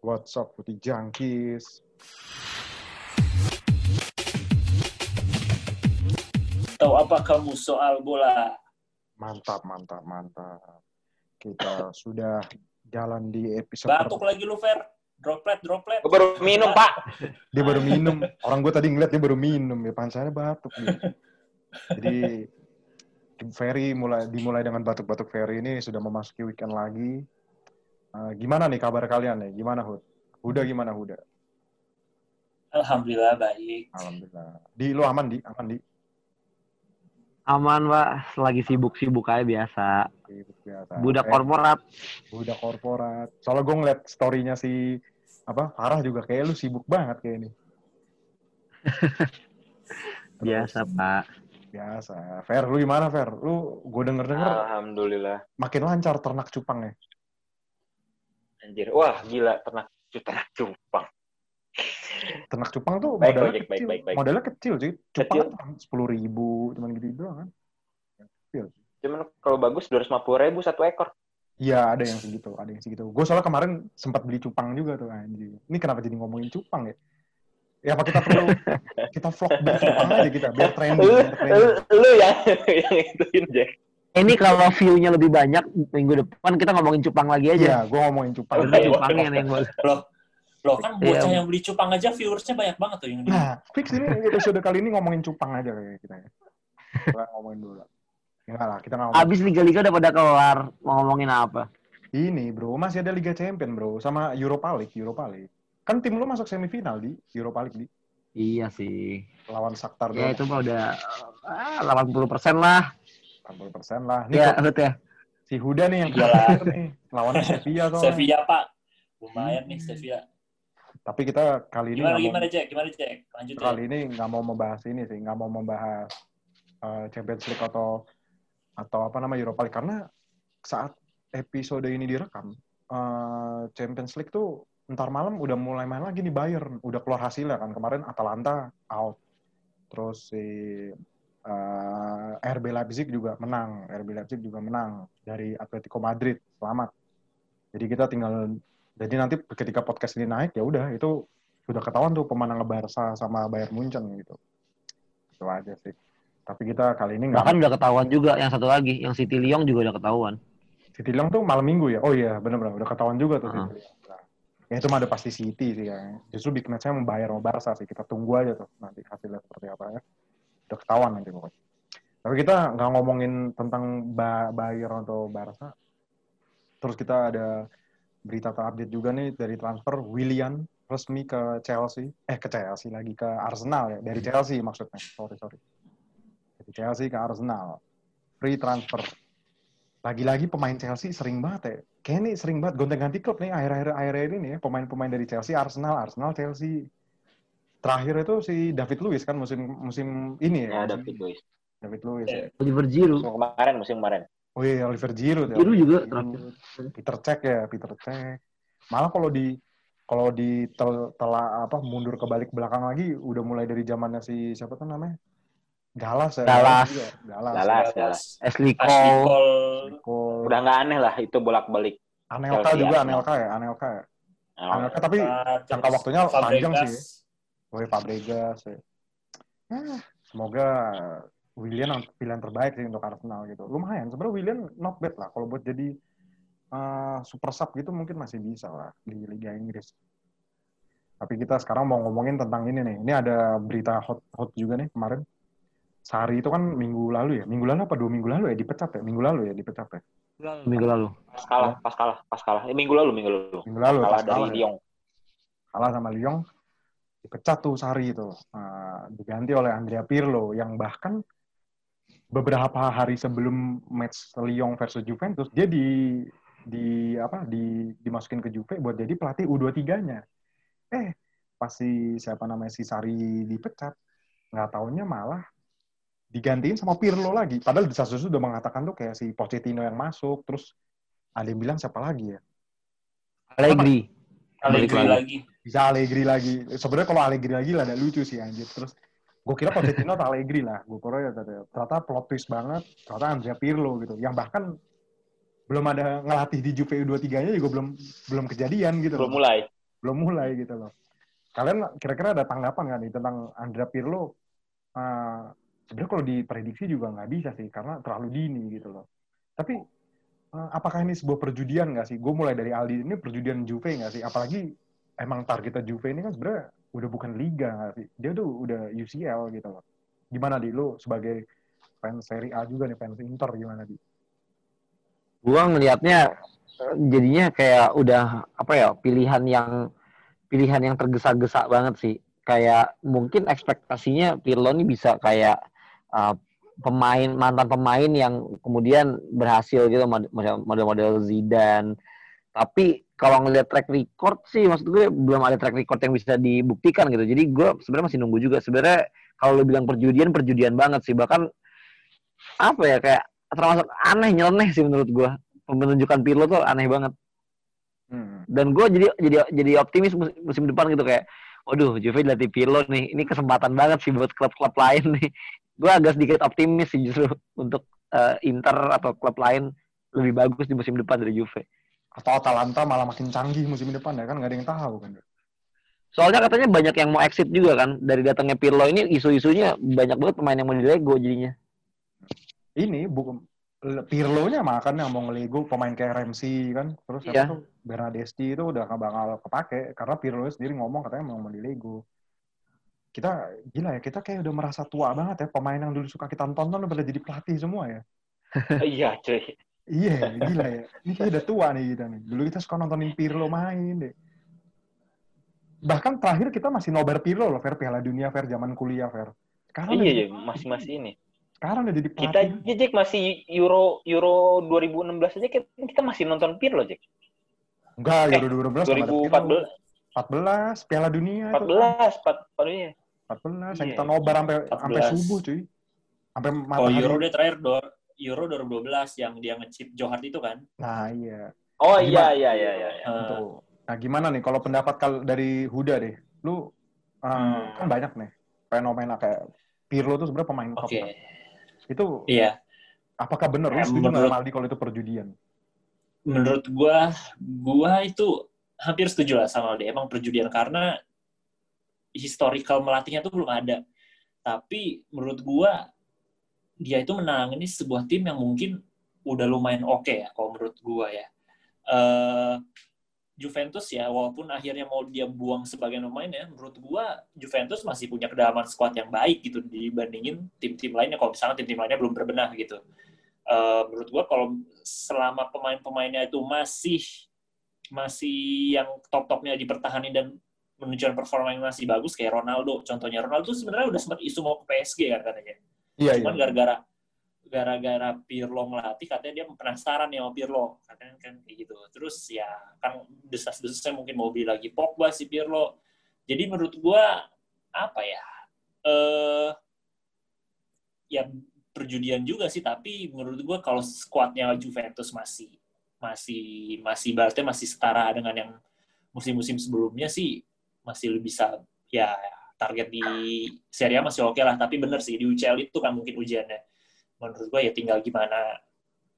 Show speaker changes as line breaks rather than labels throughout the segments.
What's up Putih Jangkis?
Tahu apa kamu soal bola?
Mantap, mantap, mantap. Kita sudah jalan di episode
Batuk lagi lu, Fer. Droplet, droplet.
Gue baru minum, Pak.
Dia baru minum. Orang gue tadi ngeliat dia baru minum. Ya pancarnya batuk. Dia. Jadi Ferry mulai dimulai dengan batuk-batuk Ferry ini sudah memasuki weekend lagi. Uh, gimana nih kabar kalian nih? Gimana Hud? Huda gimana Huda?
Alhamdulillah baik.
Alhamdulillah. Di lu aman di? Aman di?
Aman, Pak. Lagi sibuk-sibuk aja biasa.
Sibuk biasa.
Budak
Eh,
korporat.
Budak korporat. Soalnya gue ngeliat story-nya si apa Farah juga kayak lu sibuk banget kayak ini.
Biasa, Pak.
Biasa. Fer, lu gimana Fer? Lu gue denger-denger
Alhamdulillah.
makin lancar ternak cupangnya.
Anjir. Wah, gila. Ternak, ternak cupang.
Ternak cupang tuh
Baik,
modalnya
baik, baik,
kecil.
baik, baik.
Modalnya kecil sih. Cupang kan sepuluh ribu, cuman gitu doang kan. Kecil.
Cuman kalau bagus 250 ribu satu ekor.
Iya, ada yang segitu, ada yang segitu. Gue soalnya kemarin sempat beli cupang juga tuh anjir. Ini kenapa jadi ngomongin cupang ya? Ya apa kita perlu kita vlog cupang aja kita biar trending,
Lu,
biar trending.
lu, lu yang, yang ituin, Jack.
Ini kalau view-nya lebih banyak minggu depan kita ngomongin cupang lagi
Iya,
aja.
gue ngomongin cupang.
Karena
oke.
cupangnya yang boleh.
Loh kan bocah
Iya.
yang beli cupang aja viewersnya banyak banget tuh yang di
Nah, fix ini episode kali ini ngomongin cupang aja kayak kita ya. Kita ngomongin dulu. Enggak lah, kita ngomongin.
Abis liga-liga udah pada keluar. Mau ngomongin apa?
Ini bro, masih ada Liga Champion bro, sama Europa League, Europa League. Kan tim lu masuk semifinal di Europa League di
Iya sih.
lawan Shakhtar
Ya
doang.
itu mah udah ah, 80% lah.
80% lah. Nih
Ya,
kok
ya.
si Huda nih yang khawatir nih. Lawannya Sevilla tuh.
Sevilla, Pak. Lumayan nih Sevilla.
Tapi kita kali ini
Gimana
nggak
gimana,
mau,
Jack? Gimana, Jack? Lanjut ya.
kali ini nggak mau membahas ini sih, nggak mau membahas uh, Champions League atau atau apa nama Europa League karena saat episode ini direkam uh, Champions League tuh ntar malam udah mulai main lagi nih Bayern, udah keluar hasilnya kan kemarin Atalanta out, terus si uh, RB Leipzig juga menang, RB Leipzig juga menang dari Atletico Madrid, selamat. Jadi kita tinggal jadi nanti ketika podcast ini naik ya udah itu sudah ketahuan tuh pemenang Barca sama Bayern Munchen gitu. Itu aja sih. Tapi kita kali ini nggak
Bahkan udah ketahuan juga yang satu lagi, yang City Lyon juga udah ketahuan.
City Lyon tuh malam minggu ya. Oh iya, benar-benar udah ketahuan juga tuh
Heeh.
City Lyon. Nah, ya itu mah ada pasti City sih kayaknya. Justru big match-nya membayar sama Barca sih. Kita tunggu aja tuh nanti hasilnya seperti apa ya. Udah ketahuan nanti pokoknya. Tapi kita nggak ngomongin tentang ba Bayern atau Barca. Terus kita ada berita terupdate juga nih dari transfer Willian resmi ke Chelsea. Eh ke Chelsea lagi ke Arsenal ya. Dari Chelsea maksudnya. Sorry sorry. Dari Chelsea ke Arsenal. Free transfer. Lagi-lagi pemain Chelsea sering banget ya. Kayaknya nih sering banget gonta-ganti klub nih akhir-akhir akhir ini ya. Pemain-pemain dari Chelsea, Arsenal, Arsenal, Chelsea. Terakhir itu si David Luiz kan musim musim ini ya.
Ya, David Luiz.
David Luiz. ya.
Oliver Giroud.
Musim kemarin, musim kemarin.
Oh iya, Oliver Giroud ya.
Giroud juga
Giroud.
terakhir.
Peter Cech ya, Peter Cech. Malah kalau di kalau di tel, tela apa mundur ke balik belakang lagi udah mulai dari zamannya si siapa tuh namanya? Galas ya.
Galas.
juga. Galas.
Galas, galas.
Ashley Cole.
Udah nggak aneh lah itu bolak-balik.
Anelka
Chelsea,
juga,
Arsenal.
Anelka ya, Anelka ya. Anelka tapi jangka waktunya panjang sih. Woi Fabregas ya. Ah, semoga Willian yang pilihan terbaik sih untuk Arsenal gitu. Lumayan, sebenarnya Willian not bad lah. Kalau buat jadi eh, super sub gitu mungkin masih bisa lah di Liga Inggris. Tapi kita sekarang mau ngomongin tentang ini nih. Ini ada berita hot hot juga nih kemarin. Sari itu kan minggu lalu ya. Minggu lalu apa dua minggu lalu ya dipecat ya? Minggu lalu ya dipecat ya.
Minggu lalu.
pas kalah, pas kalah, pas kalah. Eh, minggu lalu, minggu lalu.
Minggu lalu
Kalah
pas
dari
kalah ya.
Lyon.
kalah sama Lyon dipecat tuh Sari itu Nah, diganti oleh Andrea Pirlo yang bahkan beberapa hari sebelum match Lyon versus Juventus dia di di apa di dimasukin ke Juve buat jadi pelatih U23-nya. Eh, pas si siapa namanya si Sari dipecat, nggak taunya malah digantiin sama Pirlo lagi. Padahal di Sassuolo udah mengatakan tuh kayak si Pochettino yang masuk, terus ada yang bilang siapa lagi ya?
Allegri.
Allegri lagi.
bisa Allegri lagi. Sebenarnya kalau Allegri lagi lah ada lucu sih anjir. Terus gue kira Pochettino atau Allegri lah. Gue kira ya ternyata, plot twist banget. Ternyata Andrea Pirlo gitu. Yang bahkan belum ada ngelatih di Juve U23-nya juga belum belum kejadian gitu.
Belum mulai.
belum mulai gitu loh. Kalian kira-kira ada tanggapan nggak nih tentang Andrea Pirlo? Uh, Sebenarnya kalau diprediksi juga nggak bisa sih, karena terlalu dini gitu loh. Tapi apakah ini sebuah perjudian nggak sih? Gue mulai dari Aldi, ini perjudian Juve nggak sih? Apalagi emang targetnya Juve ini kan sebenarnya udah bukan liga nggak sih? Dia tuh udah UCL gitu loh. Gimana di lu sebagai fans Serie A juga nih, fans Inter gimana di?
Gua ngelihatnya eh, jadinya kayak udah apa ya pilihan yang pilihan yang tergesa-gesa banget sih. Kayak mungkin ekspektasinya Pirlo ini bisa kayak uh, pemain mantan pemain yang kemudian berhasil gitu model-model Zidane. Tapi kalau ngelihat track record sih maksud gue belum ada track record yang bisa dibuktikan gitu. Jadi gue sebenarnya masih nunggu juga. Sebenarnya kalau lo bilang perjudian perjudian banget sih. Bahkan apa ya kayak termasuk aneh nyeleneh sih menurut gue. Penunjukan Pirlo tuh aneh banget. Hmm. Dan gue jadi jadi jadi optimis musim depan gitu kayak, waduh Juve dilatih Pirlo nih, ini kesempatan banget sih buat klub-klub lain nih. Gue agak sedikit optimis sih justru untuk uh, Inter atau klub lain lebih bagus di musim depan dari Juve.
Atau Atalanta malah makin canggih musim depan ya kan nggak ada yang tahu kan.
Soalnya katanya banyak yang mau exit juga kan dari datangnya Pirlo ini isu-isunya banyak banget pemain yang mau di Lego jadinya.
Ini bukan Pirlo-nya makan yang mau ngelego pemain kayak Ramsey kan. Terus tuh Bernadesti itu udah gak bakal kepake karena Pirlo sendiri ngomong katanya mau di Lego. Kita gila ya, kita kayak udah merasa tua banget ya. Pemain yang dulu suka kita tonton udah pada jadi pelatih semua ya.
iya, cuy.
Iya, gila ya. Ini kayak udah tua nih kita nih. Dulu kita suka nontonin Pirlo main deh. Bahkan terakhir kita masih nobar Pirlo loh, Fer Piala Dunia, Fer zaman kuliah, Fer.
Sekarang iya, iya, masih-masih ini
sekarang udah jadi pelatih.
Kita aja Jack masih Euro Euro 2016 aja kita, kita masih nonton Pirlo Jack.
Enggak, eh, Euro
2014.
14 Piala Dunia
14, itu. 14,
14, 14 yang kita nobar sampai sampai subuh cuy. Sampai
matahari. Oh, Euro dia terakhir do, Euro 2012 yang dia ngechip Johar itu kan.
Nah, iya.
Oh iya iya iya iya.
Uh, nah, gimana nih kalau pendapat kal dari Huda deh. Lu uh, hmm. kan banyak nih fenomena kayak Pirlo tuh sebenarnya pemain top. Okay. Kan? Itu
iya.
Apakah benar lu setuju menurut, Aldi kalau itu perjudian?
Menurut gua, gua itu hampir setuju lah sama Aldi. Emang perjudian karena historical melatihnya tuh belum ada. Tapi menurut gua dia itu menangani sebuah tim yang mungkin udah lumayan oke okay ya kalau menurut gua ya. Uh, Juventus ya, walaupun akhirnya mau dia buang sebagai pemain ya, menurut gua Juventus masih punya kedalaman squad yang baik gitu dibandingin tim-tim lainnya. Kalau misalnya tim-tim lainnya belum berbenah gitu. Uh, menurut gua kalau selama pemain-pemainnya itu masih masih yang top-topnya dipertahankan dan menunjukkan performa yang masih bagus kayak Ronaldo. Contohnya Ronaldo sebenarnya udah sempat isu mau ke PSG kan katanya.
Iya,
Cuman
iya.
gara-gara gara-gara Pirlo ngelatih katanya dia penasaran ya sama Pirlo katanya kan kayak gitu terus ya kan desas-desasnya mungkin mau beli lagi Pogba si Pirlo jadi menurut gua apa ya eh ya perjudian juga sih tapi menurut gua kalau skuadnya Juventus masih masih masih berarti masih setara dengan yang musim-musim sebelumnya sih masih bisa ya target di Serie A masih oke okay lah. Tapi bener sih di UCL itu kan mungkin ujiannya. Menurut gue ya tinggal gimana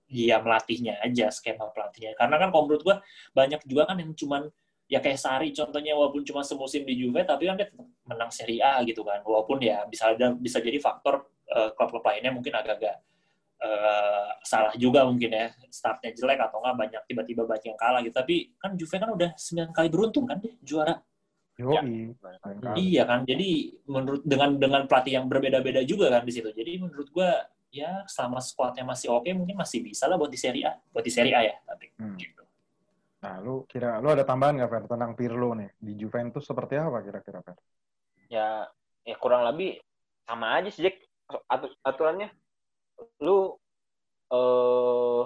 dia melatihnya aja skema pelatihnya. Karena kan kalau menurut gue banyak juga kan yang cuman ya kayak Sari contohnya walaupun cuma semusim di Juve tapi kan dia menang Serie A gitu kan. Walaupun ya bisa ada bisa jadi faktor uh, klub-klub lainnya mungkin agak-agak uh, salah juga mungkin ya. Startnya jelek atau enggak banyak tiba-tiba banyak yang kalah gitu. Tapi kan Juve kan udah 9 kali beruntung kan deh juara
Ya.
Iya kan, jadi menurut dengan dengan pelatih yang berbeda-beda juga kan di situ. Jadi menurut gua ya selama squadnya masih oke mungkin masih bisa lah buat di Serie A buat di Serie A ya tapi hmm. gitu.
Nah, lu kira lu ada tambahan nggak Fer tentang Pirlo nih di Juventus seperti apa kira-kira Fer?
Ya, ya kurang lebih sama aja sih Jack At aturannya. Lu eh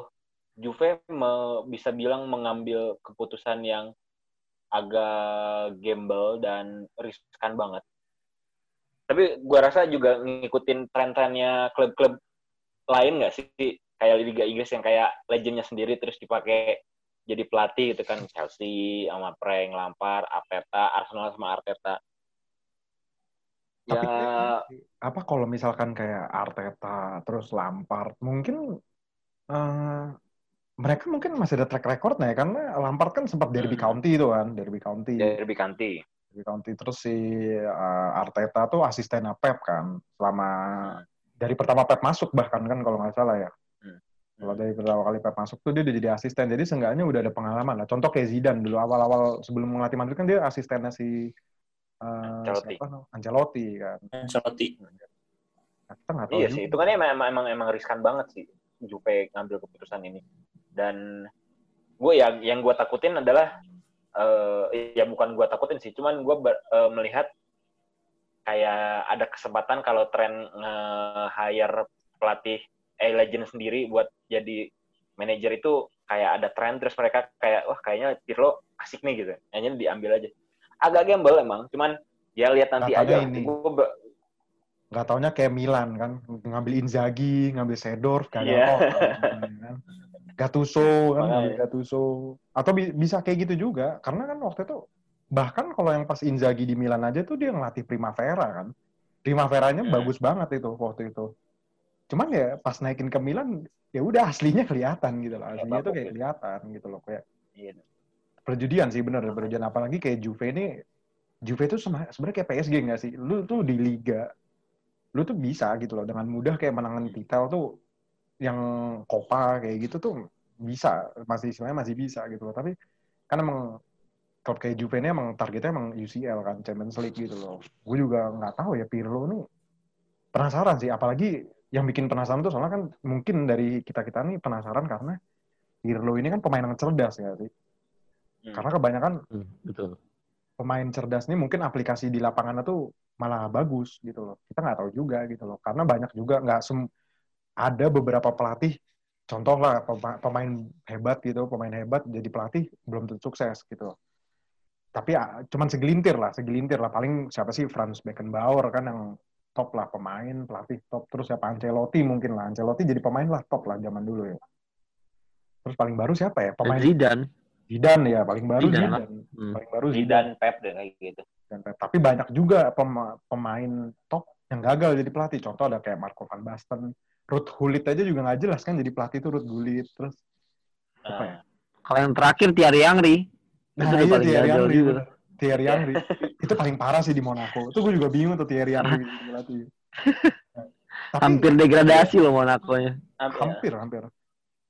Juve me, bisa bilang mengambil keputusan yang agak gamble dan riskan banget. Tapi gua rasa juga ngikutin tren-trennya klub-klub lain nggak sih kayak Liga Inggris yang kayak legendnya sendiri terus dipakai jadi pelatih gitu kan Chelsea sama Frank Lampard, Arteta, Arsenal sama Arteta.
Tapi ya, apa kalau misalkan kayak Arteta terus Lampard mungkin uh, mereka mungkin masih ada track recordnya ya karena Lampard kan sempat Derby
Hmm.
County itu kan, Derby County.
Derby County.
Derby County terus si uh, Arteta tuh asistennya Pep kan selama dari pertama Pep masuk bahkan kan kalau nggak salah ya.
Hmm.
Kalau dari pertama kali Pep masuk tuh dia udah jadi asisten. Jadi seenggaknya udah ada pengalaman lah. Contoh kayak Zidane dulu awal-awal sebelum melatih Madrid kan dia asistennya si uh,
Ancelotti.
siapa? Ancelotti kan.
Ancelotti.
Nah, kita nggak tahu
Iya
juga.
sih, itu kan emang, emang, emang, riskan banget sih Juve ngambil keputusan ini. Dan gue yang yang gue takutin adalah eh ya bukan gue takutin sih, cuman gue melihat kayak ada kesempatan kalau tren nge-hire pelatih eh legend sendiri buat jadi manajer itu kayak ada tren terus mereka kayak wah kayaknya Pirlo asik nih gitu. Hanya diambil aja. Agak gamble emang, cuman ya lihat nanti
Katanya
aja.
ini.
Gue
nggak taunya kayak Milan kan? Ngambil Inzaghi ngambil Sedorf gagal
Iya.
total, kan. Gattuso kan? Ngambil Gattuso. Atau bi- bisa kayak gitu juga. Karena kan waktu itu bahkan kalau yang pas Inzaghi di Milan aja tuh dia ngelatih Primavera kan? Primaveranya
Hmm.
bagus banget itu waktu itu. Cuman ya pas naikin ke Milan ya udah aslinya kelihatan gitu loh. Aslinya tuh kayak kelihatan gitu loh kayak
Iya.
perjudian sih bener perjudian. Apalagi kayak Juve ini Juve itu sebenarnya kayak PSG nggak sih? Lu tuh di liga lu tuh bisa gitu loh dengan mudah kayak menangan titel tuh yang Copa kayak gitu tuh bisa masih sebenarnya masih bisa gitu loh. Tapi kan emang klub kayak Juve ini emang targetnya emang UCL kan Champions League gitu loh. Gue juga nggak tahu ya Pirlo nih penasaran sih. Apalagi yang bikin penasaran tuh soalnya kan mungkin dari kita kita nih penasaran karena Pirlo ini kan pemain yang cerdas ya sih
Hmm.
karena kebanyakan
Hmm, betul.
Pemain cerdas ini mungkin aplikasi di lapangannya tuh malah bagus gitu loh. Kita nggak tahu juga gitu loh. Karena banyak juga nggak ada beberapa pelatih contoh lah pema- pemain hebat gitu, pemain hebat jadi pelatih belum tentu sukses gitu loh. Tapi ya, cuman segelintir lah, segelintir lah. Paling siapa sih Franz Beckenbauer kan yang top lah pemain, pelatih top. Terus siapa Ancelotti mungkin lah. Ancelotti jadi pemain lah top lah zaman dulu ya. Terus paling baru siapa ya? Pemain
Zidane.
Zidane ya, paling baru
Zidane
Zidane.
lah. Hmm.
Paling baru Zidane.
Zidane, Pep dan kayak gitu.
dan Pep. Tapi banyak juga pema- pemain top yang gagal jadi pelatih. Contoh ada kayak Marco van Basten, Ruth Gullit aja juga nggak jelas kan jadi pelatih itu Ruth Gullit. Terus apa ya?
Kalau yang terakhir Thierry Henry.
Nah,
Itu
iya Thierry bener. Thierry Henry. itu paling parah sih di Monaco. Itu gue juga bingung tuh Thierry Henry jadi pelatih. Nah, Tapi
Hampir degradasi loh Monaco-nya.
apa ya?
hampir hampir.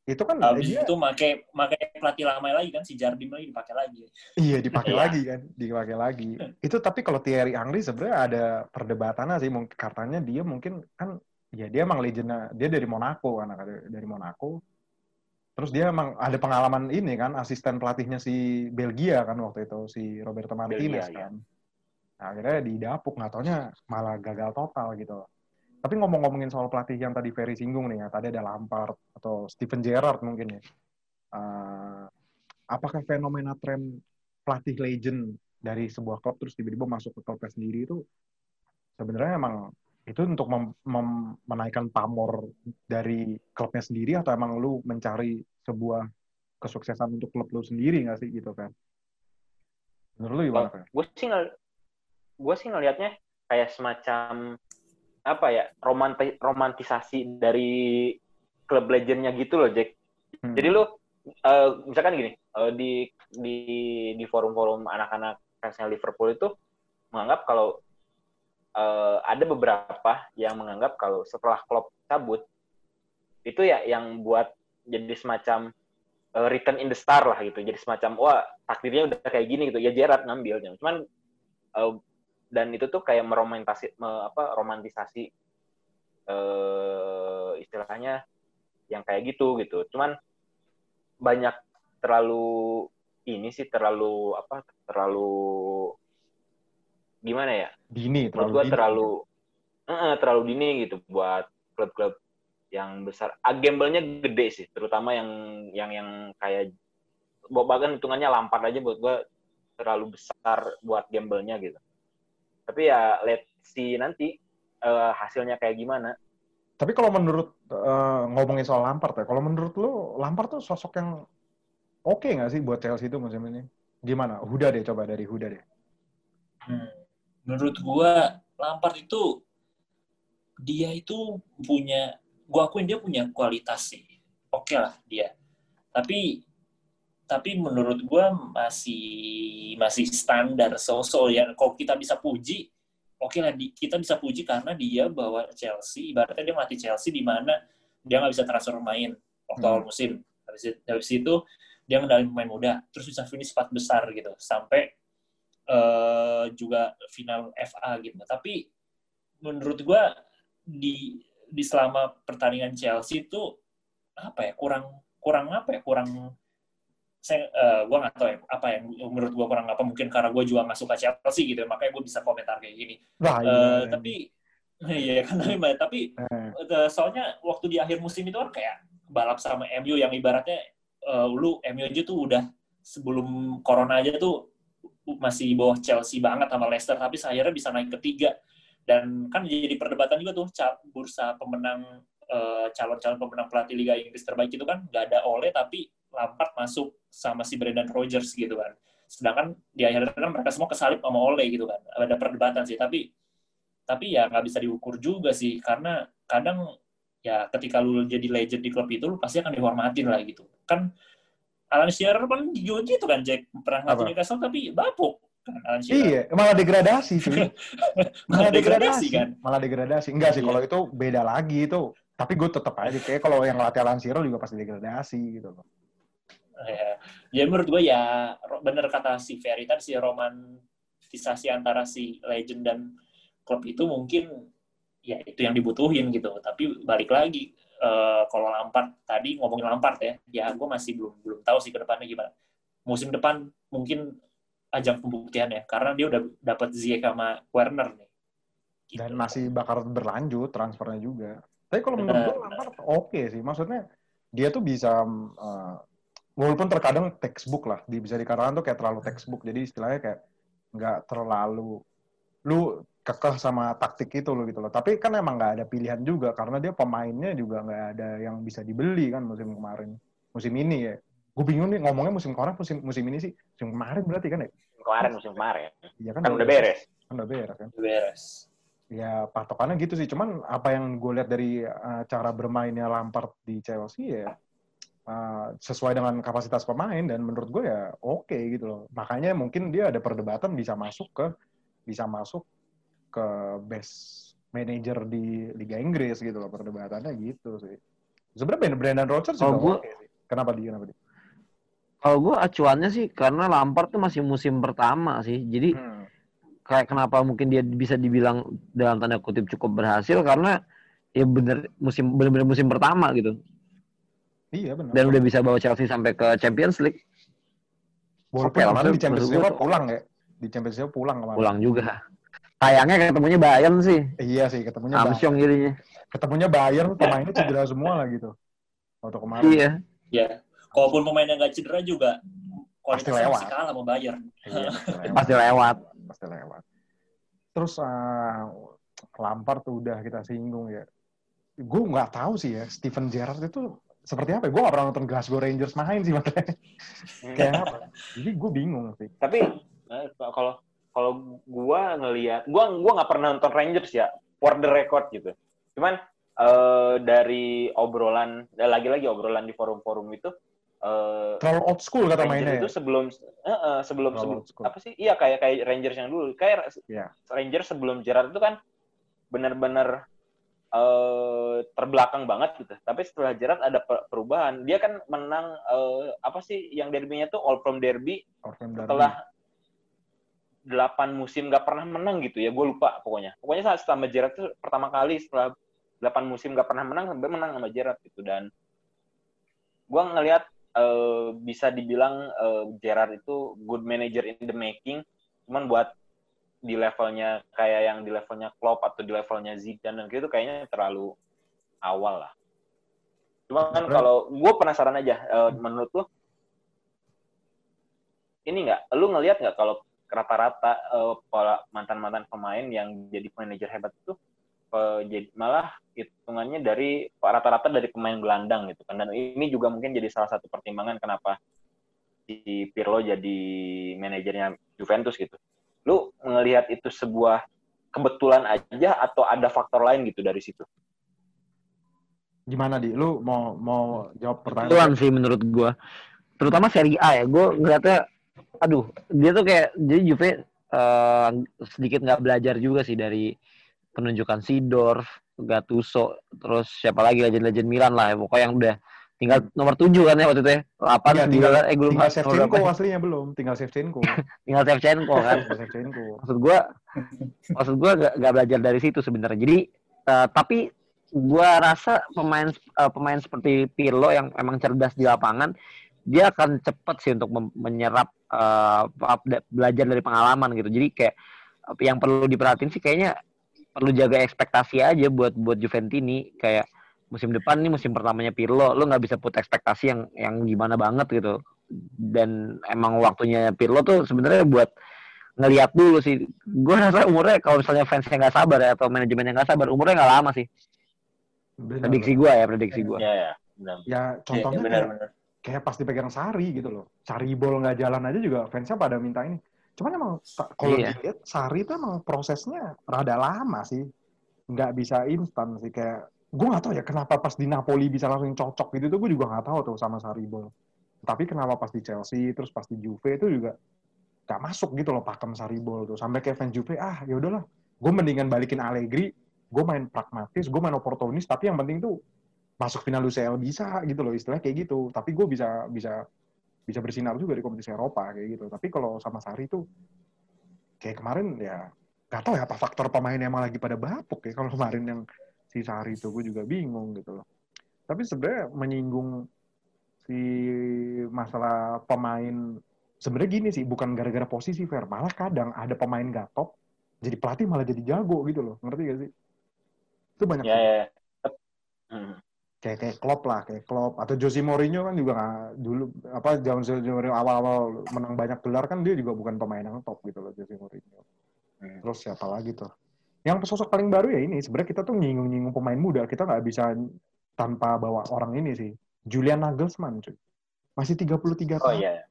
Itu kan
Habis
dia
itu make make pelatih lama lagi kan si Jardim lagi dipakai lagi.
iya dipakai
Iya.
lagi kan, dipakai lagi. Itu tapi kalau Thierry Henry sebenarnya ada perdebatannya sih mungkin katanya dia mungkin kan ya dia emang legendnya dia dari Monaco kan dari Monaco terus dia emang ada pengalaman ini kan asisten pelatihnya si Belgia kan waktu itu si Roberto Martinez
Belgia,
kan nah, akhirnya didapuk nggak taunya malah gagal total gitu tapi ngomong-ngomongin soal pelatih yang tadi Ferry singgung nih ya tadi ada Lampard atau Steven Gerrard mungkin ya Eh, apakah fenomena tren pelatih legend dari sebuah klub terus tiba-tiba masuk ke klubnya sendiri itu sebenarnya emang itu untuk mem- mem- menaikkan pamor dari klubnya sendiri atau emang lu mencari sebuah kesuksesan untuk klub lu sendiri nggak sih gitu kan? Menurut lu gimana
gue sih ngel gue sih ngelihatnya kayak semacam apa ya romanti romantisasi dari klub legendnya gitu loh Jack.
Hmm.
jadi lu eh, misalkan gini eh, di di di forum-forum anak-anak fansnya Liverpool itu menganggap kalau eh, ada beberapa yang menganggap kalau setelah klub cabut itu ya yang buat jadi semacam eh, return in the star lah gitu. Jadi semacam wah takdirnya udah kayak gini gitu. Ya Gerrard ngambilnya. Cuman eh, dan itu tuh kayak meromantasi me- apa romantisasi eh istilahnya yang kayak gitu gitu. Cuman banyak terlalu ini sih terlalu apa terlalu gimana ya?
Dini terlalu
gua
dini.
terlalu eh, terlalu dini gitu buat klub-klub yang besar. Ah, gamble-nya gede sih terutama yang yang yang kayak bahkan hitungannya lampar aja buat gua terlalu besar buat gamble-nya gitu tapi ya let's see nanti eh, hasilnya kayak gimana
Tapi kalau menurut eh, ngomongin soal Lampard ya, kalau menurut lu Lampard tuh sosok yang oke nggak sih buat Chelsea itu musim ini? Gimana? Huda deh coba dari Huda deh.
Hmm. Menurut gua Lampard itu dia itu punya gua akuin dia punya kualitas sih. Oke lah dia. Tapi tapi menurut gue masih masih standar so-so ya. Kalau kita bisa puji, oke okay lah di, kita bisa puji karena dia bawa Chelsea, ibaratnya dia melatih Chelsea di mana dia nggak bisa transfer pemain waktu awal
Hmm.
musim. Habis, itu- habis itu dia ngendalin pemain muda, terus bisa finish empat besar gitu, sampai eh, juga final FA gitu. Tapi menurut gue di di selama pertandingan Chelsea itu apa ya kurang kurang apa ya kurang saya eh, gue nggak tahu ya apa yang menurut gue kurang apa mungkin karena gue juga nggak suka Chelsea gitu ya, makanya gue bisa komentar kayak gini.
Wah,
Eh,
iya.
tapi iya kan tapi
Eh,
eh, soalnya waktu di akhir musim itu kan kayak balap sama MU yang ibaratnya eh, lu MU aja tuh udah sebelum corona aja tuh masih bawah Chelsea banget sama Leicester tapi akhirnya bisa naik ketiga. Dan kan jadi perdebatan juga tuh bursa pemenang calon-calon pemenang pelatih Liga Inggris terbaik itu kan nggak ada Ole tapi Lampard masuk sama si Brendan Rodgers gitu kan sedangkan di akhirnya kan mereka semua kesalip sama Ole gitu kan ada perdebatan sih tapi tapi ya nggak bisa diukur juga sih karena kadang ya ketika lu jadi legend di klub itu lu pasti akan dihormatin lah gitu kan Alan Shearer kan juga gitu kan Jack pernah ngelatih Newcastle tapi bapuk kan Alan Shearer
Iya, malah degradasi cuy.
malah degradasi kan
Malah degradasi. Enggak sih,
Iya.
kalau itu beda lagi itu. Tapi gue tetap aja kayak kalau yang latih Alan Shearer juga pasti degradasi gitu loh.
Ya, ya menurut gue ya bener kata si Ferry tadi si romantisasi antara si legend dan klub itu mungkin ya itu yang dibutuhin gitu tapi balik lagi eh, kalau Lampard tadi ngomongin Lampard ya ya gue masih belum belum tahu sih ke depannya gimana musim depan mungkin ajang pembuktian ya karena dia udah dapat Ziyech sama Werner nih Gitu.
Dan masih bakal berlanjut transfernya juga. Tapi kalau menurut gue Lampard oke sih. Maksudnya dia tuh bisa uh, walaupun terkadang textbook lah, di- bisa dikatakan tuh kayak terlalu textbook. Jadi istilahnya kayak nggak terlalu lu kekeh sama taktik itu lo gitu loh. Tapi kan emang nggak ada pilihan juga karena dia pemainnya juga nggak ada yang bisa dibeli kan musim kemarin. Musim ini ya. Gue bingung nih ngomongnya musim kemarin musim musim ini sih. Musim kemarin berarti kan ya?
Kemarin musim kemarin.
Iya kan,
Kan udah beres.
Kan udah beres kan.
beres
Ya patokannya gitu sih. Cuman apa yang gue lihat dari uh, cara bermainnya Lampard di Chelsea ya uh, sesuai dengan kapasitas pemain dan menurut gue ya oke gitu loh. Makanya mungkin dia ada perdebatan bisa masuk ke bisa masuk ke best manager di Liga Inggris gitu loh perdebatannya gitu sih. Sebenarnya Brandon Rodgers juga
gua-
oke sih. Kenapa dia? Kenapa dia?
Kalau gue acuannya sih karena Lampard tuh masih musim pertama sih. Jadi
Hmm.
kayak kenapa mungkin dia bisa dibilang dalam tanda kutip cukup berhasil karena ya bener musim bener-bener musim pertama gitu.
Iya benar.
Dan udah bisa bawa Chelsea sampai ke Champions League.
Walaupun
Oke,
kemarin di Champions League pulang ya. Di Champions League pulang kemarin.
Pulang juga. Sayangnya ketemunya Bayern sih.
Iya sih, ketemunya Bayern.
Amsyong jadinya.
ketemunya Bayern pemainnya cedera semua lah gitu. Waktu kemarin.
Iya.
ya kalaupun pemainnya nggak cedera juga
Pasti lewat.
masih kalah sama Bayern
Iya, pasti lewat.
Pasti lewat.
Pasti lewat. Terus uh, Lampard tuh udah kita singgung ya. Gue nggak tahu sih ya, Steven Gerrard itu seperti apa ya? Gue nggak pernah nonton Glasgow Rangers main sih makanya. Kayak apa? Jadi gue bingung sih.
Tapi eh, kalau kalau gua ngelihat, gua gua nggak pernah nonton Rangers ya, for the record gitu. Cuman eh, dari obrolan, dan lagi-lagi obrolan di forum-forum itu, eh,
Terlalu old school kata
Rangers
mainnya.
itu
ya.
sebelum eh, eh, sebelum
Terlalu
sebelum apa sih? Iya kayak kayak Rangers yang dulu. Kayak
Iya.
Rangers sebelum Gerrard itu kan benar-benar eh, terbelakang banget gitu. Tapi setelah Gerrard ada per- perubahan. Dia kan menang eh, apa sih yang derbynya tuh? All From Derby. Setelah delapan musim gak pernah menang gitu ya. Gue lupa pokoknya. Pokoknya saat sama Gerrard tuh pertama kali setelah delapan musim gak pernah menang sampai menang sama Gerrard gitu. Dan gue ngelihat eh, bisa dibilang eh, Gerrard itu good manager in the making. Cuman buat di levelnya kayak yang di levelnya Klopp atau di levelnya Zidane dan gitu kayaknya terlalu awal lah. Cuman kan kalau gue penasaran aja eh, menurut lu ini nggak? Lu ngelihat nggak kalau rata-rata pola mantan-mantan pemain yang jadi manajer hebat itu eh, jadi malah hitungannya dari rata-rata dari pemain gelandang gitu kan. Dan ini juga mungkin jadi salah satu pertimbangan kenapa si Pirlo jadi manajernya Juventus gitu. Lu ngelihat itu sebuah kebetulan aja atau ada faktor lain gitu dari situ?
Gimana di? Lu mau mau jawab
Kebetulan
pertanyaan?
sih menurut gua. Terutama Serie A ya. Gue ngeliatnya aduh, dia tuh kayak jadi Juve eh, sedikit nggak belajar juga sih dari penunjukan Sidorf, Gattuso, terus siapa lagi legend-legend Milan lah ya. Pokoknya yang udah tinggal nomor 7 kan ya waktu itu ya. 8
Iya, tinggal,
9 eh belum
tinggal Shevchenko
berapa?
aslinya belum. Tinggal Shevchenko.
Tinggal Shevchenko kan.
Tinggal Shevchenko.
maksud gua maksud gua gak, gak belajar dari situ sebenarnya jadi eh, tapi gua rasa pemain eh, pemain seperti Pirlo yang emang cerdas di lapangan dia akan cepat sih untuk menyerap da- belajar dari pengalaman gitu jadi kayak yang perlu diperhatiin sih kayaknya perlu jaga ekspektasi aja buat buat Juventini kayak musim depan nih musim pertamanya Pirlo lu nggak bisa put ekspektasi yang yang gimana banget gitu dan emang waktunya Pirlo tuh sebenarnya buat ngelihat dulu sih. Gue rasa umurnya kalau misalnya fansnya nggak sabar ya atau manajemennya nggak sabar, umurnya nggak lama sih.
Benar,
Prediksi gue ya, prediksi gue.
Ya, ya. Benar.
Ya contohnya
Iya, benar
kayak,
benar.
kayak pas dipegang Sari gitu loh. Sari bol nggak jalan aja juga fansnya pada minta ini. Cuman emang kalau
Iya.
dilihat Sari itu emang prosesnya rada lama sih. Nggak bisa instan sih kayak gue nggak tahu ya kenapa pas di Napoli bisa langsung cocok gitu tuh gue juga nggak tahu tuh sama Sari bol. Tapi kenapa pas di Chelsea terus pas di Juve itu juga nggak masuk gitu loh pakem Sari bol tuh. Sampai kayak fans Juve ah ya udahlah, gue mendingan balikin Allegri, gue main pragmatis, gue main oportunis, tapi yang penting tuh masuk final UCL bisa gitu loh istilahnya kayak gitu tapi gue bisa bisa bisa bersinar juga di kompetisi Eropa kayak gitu tapi kalau sama Sari tuh kayak kemarin ya nggak tahu ya apa faktor pemain emang lagi pada bapuk ya kalau kemarin yang si Sari itu gue juga bingung gitu loh. Tapi sebenarnya menyinggung si masalah pemain sebenarnya gini sih bukan gara-gara posisi fair malah kadang ada pemain gak top jadi pelatih malah jadi jago gitu loh. Ngerti gak sih? Itu banyak
Ya,
sih.
ya. Hmm.
kayak kayak Klopp lah kayak Klopp. Atau Jose Mourinho kan juga nggak dulu apa zaman Jose Mourinho awal-awal menang banyak gelar kan dia juga bukan pemain yang top gitu loh Jose Mourinho.
Hmm.
terus siapa lagi tuh yang sosok paling baru ya ini sebenarnya kita tuh nyinggung-nyinggung pemain muda. Kita nggak bisa tanpa bawa orang ini sih. Julian Nagelsmann cuy. Masih 33
Oh
tahun.
iya.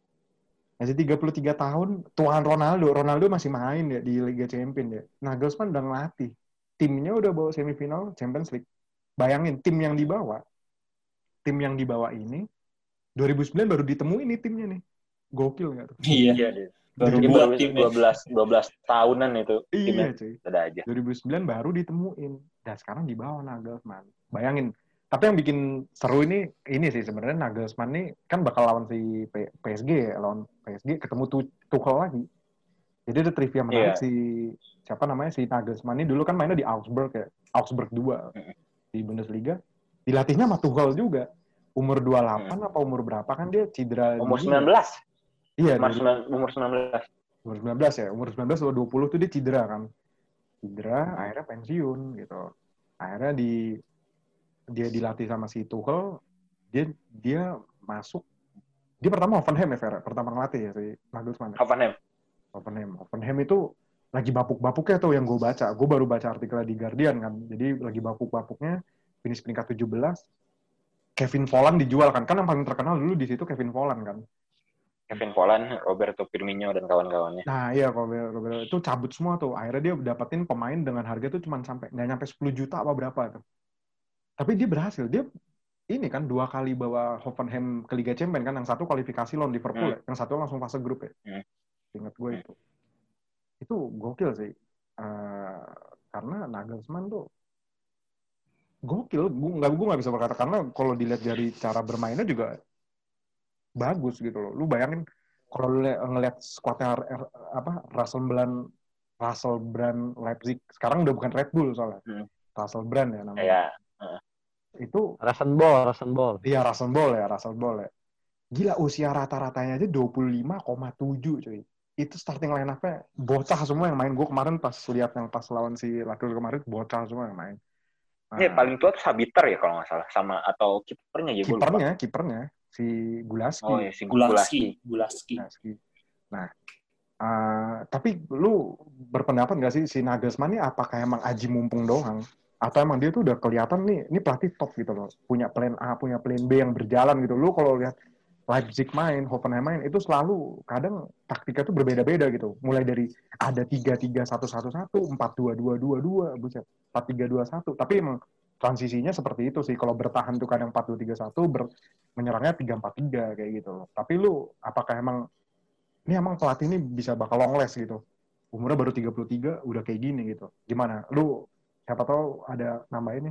masih 33 tahun tuan Ronaldo. Ronaldo masih main ya di Liga Champions ya. Nagelsmann udah ngelatih. Timnya udah bawa semifinal Champions League. Bayangin tim yang dibawa. Tim yang dibawa ini 2009 baru ditemuin nih timnya nih. Gokil nggak tuh?
Iya.
Iya.
Baru buat timnya.
12 12 tahunan itu
iya cuy.
Ada aja.
2009 baru ditemuin. Dan sekarang dibawa Nagelsmann. Bayangin. Tapi yang bikin seru ini ini sih sebenarnya Nagelsmann nih kan bakal lawan si PSG ya lawan PSG ketemu Tu- Tuchel lagi. Jadi ada trivia menarik
Iya.
si siapa namanya si Nagelsmann ini. Dulu kan mainnya di Augsburg ya. Augsburg 2
Mm-mm.
di Bundesliga. Dilatihnya sama Tuchel juga. Umur 28 apa umur berapa kan dia cedera
Umur
dini.
19.
Iya
Umur 9 umur 19.
umur 19 ya umur 19 atau 20 tuh dia cedera kan. Cedera akhirnya pensiun gitu. Akhirnya di dia dilatih sama si Tuchel dia dia masuk dia pertama Hoffenheim ya Vera pertama ngelatih ya si Nagelsmann ya?
Hoffenheim.
Hoffenheim. Hoffenheim itu lagi bapuk-bapuknya tuh yang gue baca. Gue baru baca artikelnya di Guardian kan. Jadi lagi bapuk-bapuknya finish peringkat 17 Kevin Volland dijual kan. Kan yang paling terkenal dulu di situ Kevin Volland kan
Kevin Volland, Roberto Firmino dan kawan-kawannya.
Nah iya kalau Robert itu cabut semua tuh. Akhirnya dia dapetin pemain dengan harga tuh cuma sampai nggak nyampe 10 juta apa berapa tuh. Tapi dia berhasil. Dia ini kan dua kali bawa Hoffenheim ke Liga Champions kan. Yang satu kualifikasi lawan Liverpool ya. Yang satu langsung fase grup ya.
Hmm.
Ingat gue itu. Itu gokil sih. Eh, karena Nagelsmann tuh gokil. Gue nggak gue nggak bisa berkata karena kalau dilihat dari cara bermainnya juga bagus gitu loh. Lu bayangin kalau lu li- ngeliat skuadnya R- apa Russell Brand Russell Brand Leipzig sekarang udah bukan Red Bull soalnya.
Hmm.
Russell Brand ya namanya.
Ya,
Itu
Rasenball, Rasenball.
iya Russell Ball ya, Russell Ball ya. Gila usia rata-ratanya aja 25,7 cuy. Itu starting line up-nya bocah semua yang main. Gue kemarin pas lihat yang pas lawan si Lakers kemarin bocah semua yang main. Nah,
Ini paling tua tuh Sabiter ya kalau nggak salah sama atau kipernya ya gue lupa.
kipernya, kipernya si Gulaski.
Oh ya si Gulaski.
Gulaski, Gulaski.
Gulaski. Nah, eh, tapi lu berpendapat nggak sih si Nagelsmann ini apakah emang aji mumpung doang? Atau emang dia tuh udah kelihatan nih, ini pelatih top gitu loh. Punya plan A, punya plan B yang berjalan gitu. Lu kalau lihat Leipzig main, Hoffenheim main, itu selalu kadang taktiknya tuh berbeda-beda gitu. Mulai dari ada 3-3-1-1-1, 4-2-2-2-2, buset. 4-3-2-1. Tapi emang transisinya seperti itu sih. Kalau bertahan tuh kadang 4-2-3-1, ber, menyerangnya 3-4-3 kayak gitu loh. Tapi lu apakah emang ini emang pelatih ini bisa bakal long last gitu? Umurnya baru 33 udah kayak gini gitu. Gimana? Lu siapa tahu ada nama ini?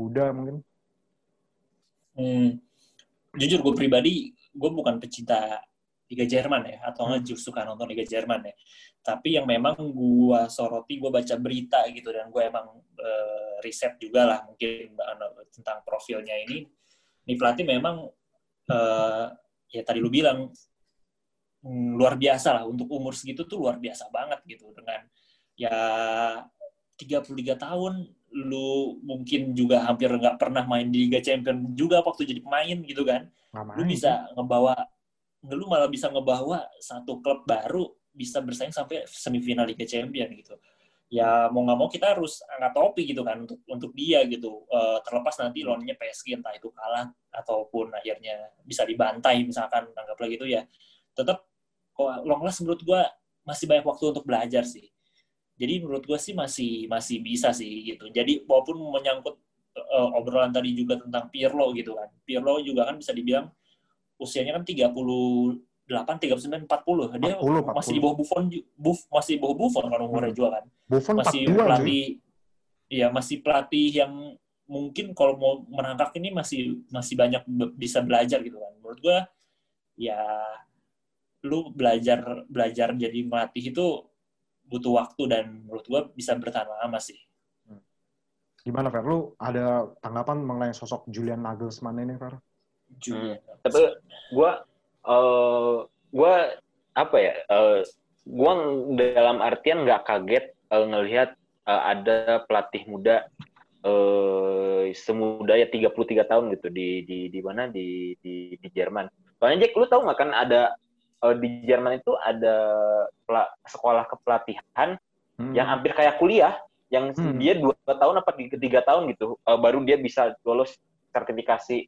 Huda mungkin.
Hmm, jujur gue pribadi, gue bukan pecinta Liga Jerman ya, atau nggak justru suka nonton Liga Jerman ya. Tapi yang memang gue soroti, gue baca berita gitu, dan gue emang uh, riset juga lah mungkin uh, tentang profilnya ini. Ini pelatih memang, uh, ya tadi lu bilang, mm, luar biasa lah, untuk umur segitu tuh luar biasa banget gitu, dengan ya 33 tahun, lu mungkin juga hampir nggak pernah main di Liga Champion juga waktu jadi pemain gitu kan. Lu bisa ngebawa lu malah bisa ngebawa satu klub baru bisa bersaing sampai semifinal Liga Champion gitu. Ya mau nggak mau kita harus angkat topi gitu kan untuk untuk dia gitu. Uh, terlepas nanti lawannya PSG entah itu kalah ataupun akhirnya bisa dibantai misalkan anggaplah gitu ya. Tetap kok long last menurut gua masih banyak waktu untuk belajar sih. Jadi menurut gua sih masih masih bisa sih gitu. Jadi walaupun menyangkut uh, obrolan tadi juga tentang Pirlo gitu kan. Pirlo juga kan bisa dibilang usianya kan 38, 39, 40. Dia 40, 40. masih di bawah Buffon, Buff, masih di bawah Buffon kan umurnya hmm. juga kan.
Buffon
masih
42
pelatih, Iya, masih pelatih yang mungkin kalau mau merangkak ini masih masih banyak bisa belajar gitu kan. Menurut gua ya lu belajar belajar jadi melatih itu butuh waktu dan menurut gua bisa bertahan lama sih. Hmm.
Gimana Fer? Lu ada tanggapan mengenai sosok Julian Nagelsmann ini Fer?
Hmm. Tapi gue uh, gue apa ya? Uh, gue dalam artian nggak kaget uh, ngelihat uh, ada pelatih muda uh, semuda ya 33 tahun gitu di di di mana di di di Jerman. Soalnya Jack lu tahu nggak kan ada uh, di Jerman itu ada sekolah kepelatihan hmm. yang hampir kayak kuliah yang hmm. dia dua tahun apa tiga tahun gitu uh, baru dia bisa lolos sertifikasi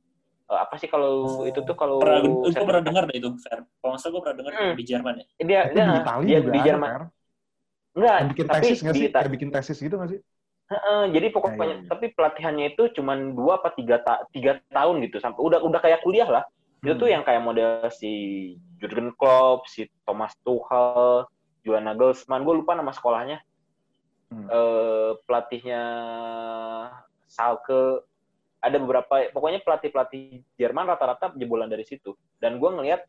apa sih kalau itu tuh kalau
pernah, gue pernah dengar deh itu Fer. Kalau nggak gue pernah dengar hmm. di Jerman ya.
Dia dia
di Itali
dia
juga
di Jerman.
Ada,
Enggak,
bikin
tapi
tesis nggak sih? Kayak bikin tesis gitu nggak sih?
Uh, jadi pokoknya
ya, ya, ya.
tapi pelatihannya itu cuma dua apa tiga ta tiga tahun gitu sampai udah udah kayak kuliah lah itu tuh
Hmm.
yang kayak model si Jurgen Klopp si Thomas Tuchel Juan Nagelsmann gue lupa nama sekolahnya
Hmm.
Eh, pelatihnya Salke ada beberapa pokoknya pelatih pelatih Jerman rata-rata jebolan dari situ. Dan gue ngelihat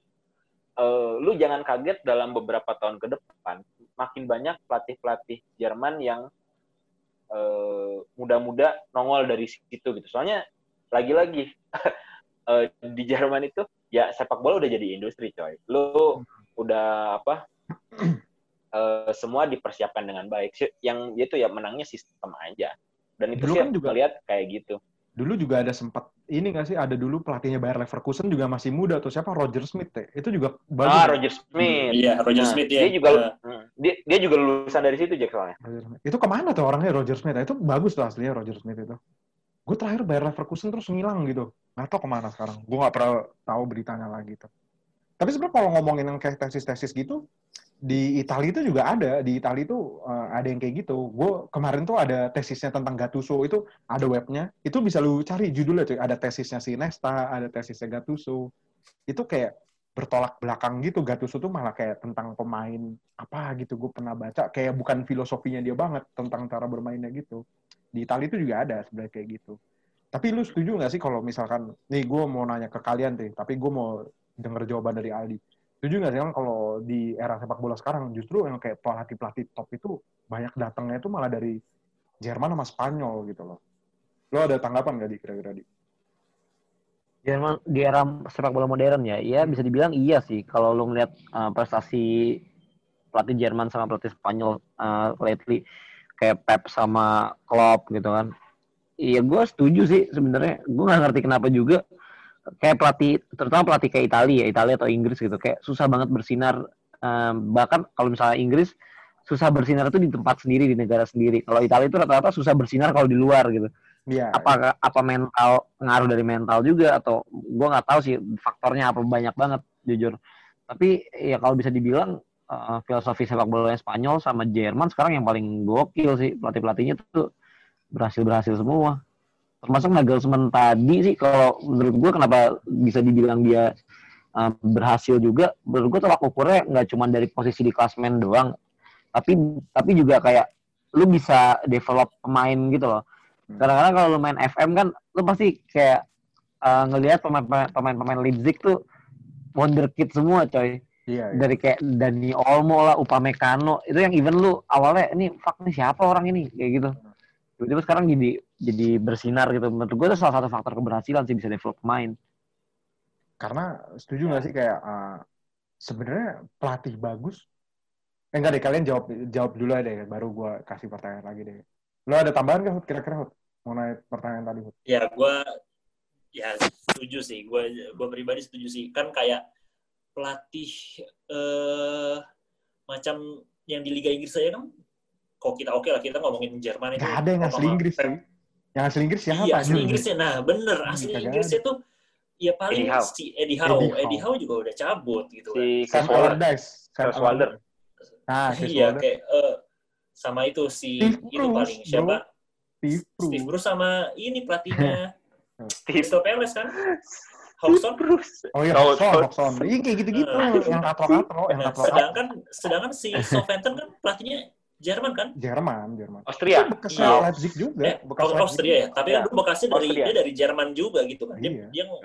eh, lu jangan kaget dalam beberapa tahun ke depan makin banyak pelatih pelatih Jerman yang eh, muda-muda nongol dari situ gitu. Soalnya lagi-lagi eh, di Jerman itu ya sepak bola udah jadi industri coy. Lu udah apa eh, semua dipersiapkan dengan baik. Yang itu ya menangnya sistem aja. Dan itu sih
kan juga-
melihat kayak gitu
Dulu juga ada sempat ini nggak sih? Ada dulu pelatihnya Bayer Leverkusen juga masih muda tuh siapa Roger Smith ya? Itu juga bagus.
ah
ya?
Roger Smith
Iya, Roger
Nah,
Smith ya.
dia juga
Eh,
hmm, dia, dia juga lulusan dari situ Jack soalnya
Roger Smith. Itu ke mana tuh orangnya Roger Smith? Itu bagus tuh aslinya Roger Smith itu. Gue terakhir Bayer Leverkusen terus ngilang gitu. Nggak tahu ke mana sekarang. Gue nggak pernah tahu beritanya lagi tuh. Tapi sebenarnya kalau ngomongin yang kayak tesis-tesis gitu, di Italia itu juga ada. Di Italia itu eh, ada yang kayak gitu. Gue kemarin tuh ada tesisnya tentang Gattuso itu ada webnya. Itu bisa lu cari judulnya tuh. Ada tesisnya si Nesta, ada tesisnya Gattuso. Itu kayak bertolak belakang gitu. Gattuso tuh malah kayak tentang pemain apa gitu. Gue pernah baca kayak bukan filosofinya dia banget tentang cara bermainnya gitu. Di Italia itu juga ada sebenarnya kayak gitu. Tapi lu setuju nggak sih kalau misalkan, nih gue mau nanya ke kalian sih, tapi gue mau denger jawaban dari Aldi. Setuju nggak sih kan kalau di era sepak bola sekarang justru yang kayak pelatih-pelatih top itu banyak datangnya itu malah dari Jerman sama Spanyol gitu loh. Lo ada tanggapan nggak di kira-kira di?
Jerman di era sepak bola modern ya, iya bisa dibilang iya sih. Kalau lu ngeliat uh, prestasi pelatih Jerman sama pelatih Spanyol uh, lately kayak Pep sama Klopp gitu kan. Iya gue setuju sih sebenarnya. Gue nggak ngerti kenapa juga kayak pelatih terutama pelatih kayak Italia ya, Italia atau Inggris gitu kayak susah banget bersinar um, bahkan kalau misalnya Inggris susah bersinar itu di tempat sendiri di negara sendiri. Kalau Italia itu rata-rata susah bersinar kalau di luar gitu
Iya.
apa apa mental ngaruh dari mental juga atau gue nggak tahu sih faktornya apa banyak banget jujur tapi ya kalau bisa dibilang uh, filosofi sepak bola Spanyol sama Jerman sekarang yang paling gokil sih pelatih pelatihnya tuh berhasil berhasil semua termasuk Nagelsmann tadi sih kalau menurut gue kenapa bisa dibilang dia uh, berhasil juga menurut gue tolak ukurnya nggak cuma dari posisi di klasmen doang tapi tapi juga kayak lu bisa develop pemain gitu loh
Hmm.
kadang-kadang kalau lu main FM kan lu pasti kayak uh, ngelihat pemain-pemain Leipzig tuh wonderkid semua coy
Iya, iya.
dari kayak Dani Olmo lah, Upamecano itu yang even lu awalnya ini fuck nih siapa orang ini kayak gitu. Tiba-tiba sekarang jadi jadi bersinar gitu. Menurut gue itu salah satu faktor keberhasilan sih bisa develop pemain.
Karena setuju nggak sih kayak uh, sebenarnya pelatih bagus? Eh, enggak deh, kalian jawab jawab dulu aja deh, baru gue kasih pertanyaan lagi deh. Lo ada tambahan nggak Hud? Kira-kira Hud? Mengenai pertanyaan tadi Hud?
Ya, gue ya setuju sih. Gue gue pribadi setuju sih. Kan kayak pelatih eh macam yang di Liga Inggris saya kan kok kita oke lah kita ngomongin Jerman itu
Gak ada yang asli Inggris sih. Yang asli Inggris siapa?
Iya, asli? Inggrisnya. Nah, bener. Asli Inggrisnya tuh ya paling
Eddie Howe.
si Eddie Howe.
Eddie Howe.
Eddie Howe juga udah cabut gitu kan.
Si
Sam. Allardyce. Sam
Wilder.
Nah,
Iya, kayak eh, sama itu si
Steve
itu
Bruce,
paling siapa?
Steve Bruce.
Steve Bruce sama ini pelatihnya
Steve
Crystal Palace kan? Hawkson.
Bruce.
Oh iya, Hobson. Hobson. Iya kayak gitu-gitu.
Eh.
yang katro-katro, yang
Nah,
katro-katro.
sedangkan sedangkan si Southampton kan pelatihnya Jerman kan?
Jerman, Jerman.
Austria.
Itu bekasnya
Iya.
Leipzig juga.
Eh,
bekas
Aus-
Leipzig.
Austria ya. Tapi
Ya,
kan dulu bekasnya dari
Austria.
dia dari Jerman juga gitu kan. Dia,
Iya.
dia nge-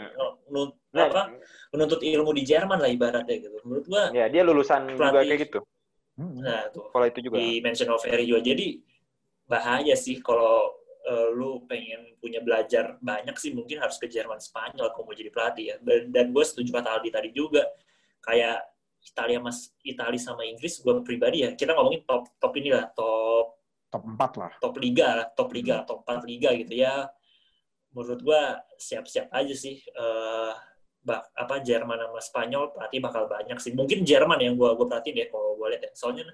nge-
Nah,
apa, menuntut ilmu di Jerman lah ibaratnya gitu. Menurut gua
ya dia lulusan juga
Pelatih.
kayak gitu.
Hmm.
nah tuh
Sekolah itu juga.
di mention of Harry juga. Jadi bahaya sih kalau eh, lu pengen punya belajar banyak sih mungkin harus ke Jerman Spanyol kalau mau jadi pelatih ya. Dan, dan gue setuju kata Aldi tadi juga kayak Italia mas Italia sama Inggris gue pribadi ya kita ngomongin top top inilah top
Top 4 lah.
top liga lah top liga top 4 liga gitu ya. Menurut gua siap-siap aja sih eh bak, apa Jerman sama Spanyol pelatih bakal banyak sih. Mungkin Jerman yang gua gua perhatiin ya kalau gua lihat ya. Soalnya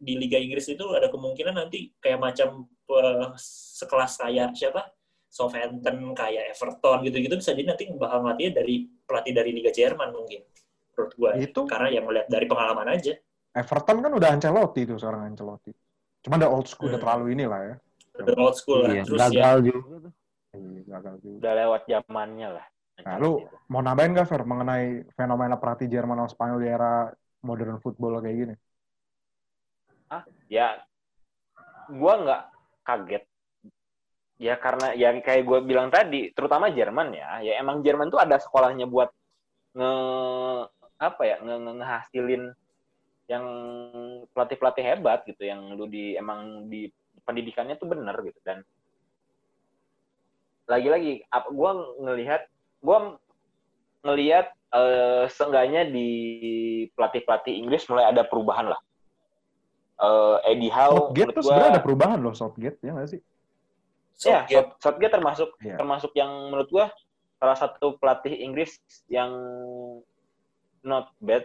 di Liga Inggris itu ada kemungkinan nanti kayak macam eh, sekelas kayak siapa? Southampton kayak Everton gitu-gitu bisa jadi nanti bakal ngelatih dari pelatih dari Liga Jerman mungkin menurut gua
Itu
karena yang melihat dari pengalaman aja
Everton kan udah Ancelotti tuh seorang Ancelotti. Cuma udah old school, udah
Hmm.
terlalu inilah ya.
udah old school lah
Iya,
terus ya
gagal juga tuh.
Iya, gagal juga.
Udah lewat zamannya lah.
Nah, lu mau nambahin nggak, Fer, mengenai fenomena pelatih Jerman sama Spanyol di era modern football kayak gini?
ya gua nggak kaget ya karena yang kayak gue bilang tadi terutama Jerman ya ya emang Jerman tuh ada sekolahnya buat nge apa ya nge, nge- ngehasilin yang pelatih pelatih hebat gitu yang lu di emang di pendidikannya tuh bener gitu dan lagi-lagi apa gue ngelihat gue ngelihat eh, seenggaknya di pelatih pelatih Inggris mulai ada perubahan lah eh Eddie Howe
Southgate
menurut
tuh
gua-
sebenarnya ada perubahan loh, Southgate, ya nggak sih?
Ya,
Southgate.
South- Southgate termasuk
Iya.
termasuk yang menurut gua salah satu pelatih Inggris yang not bad.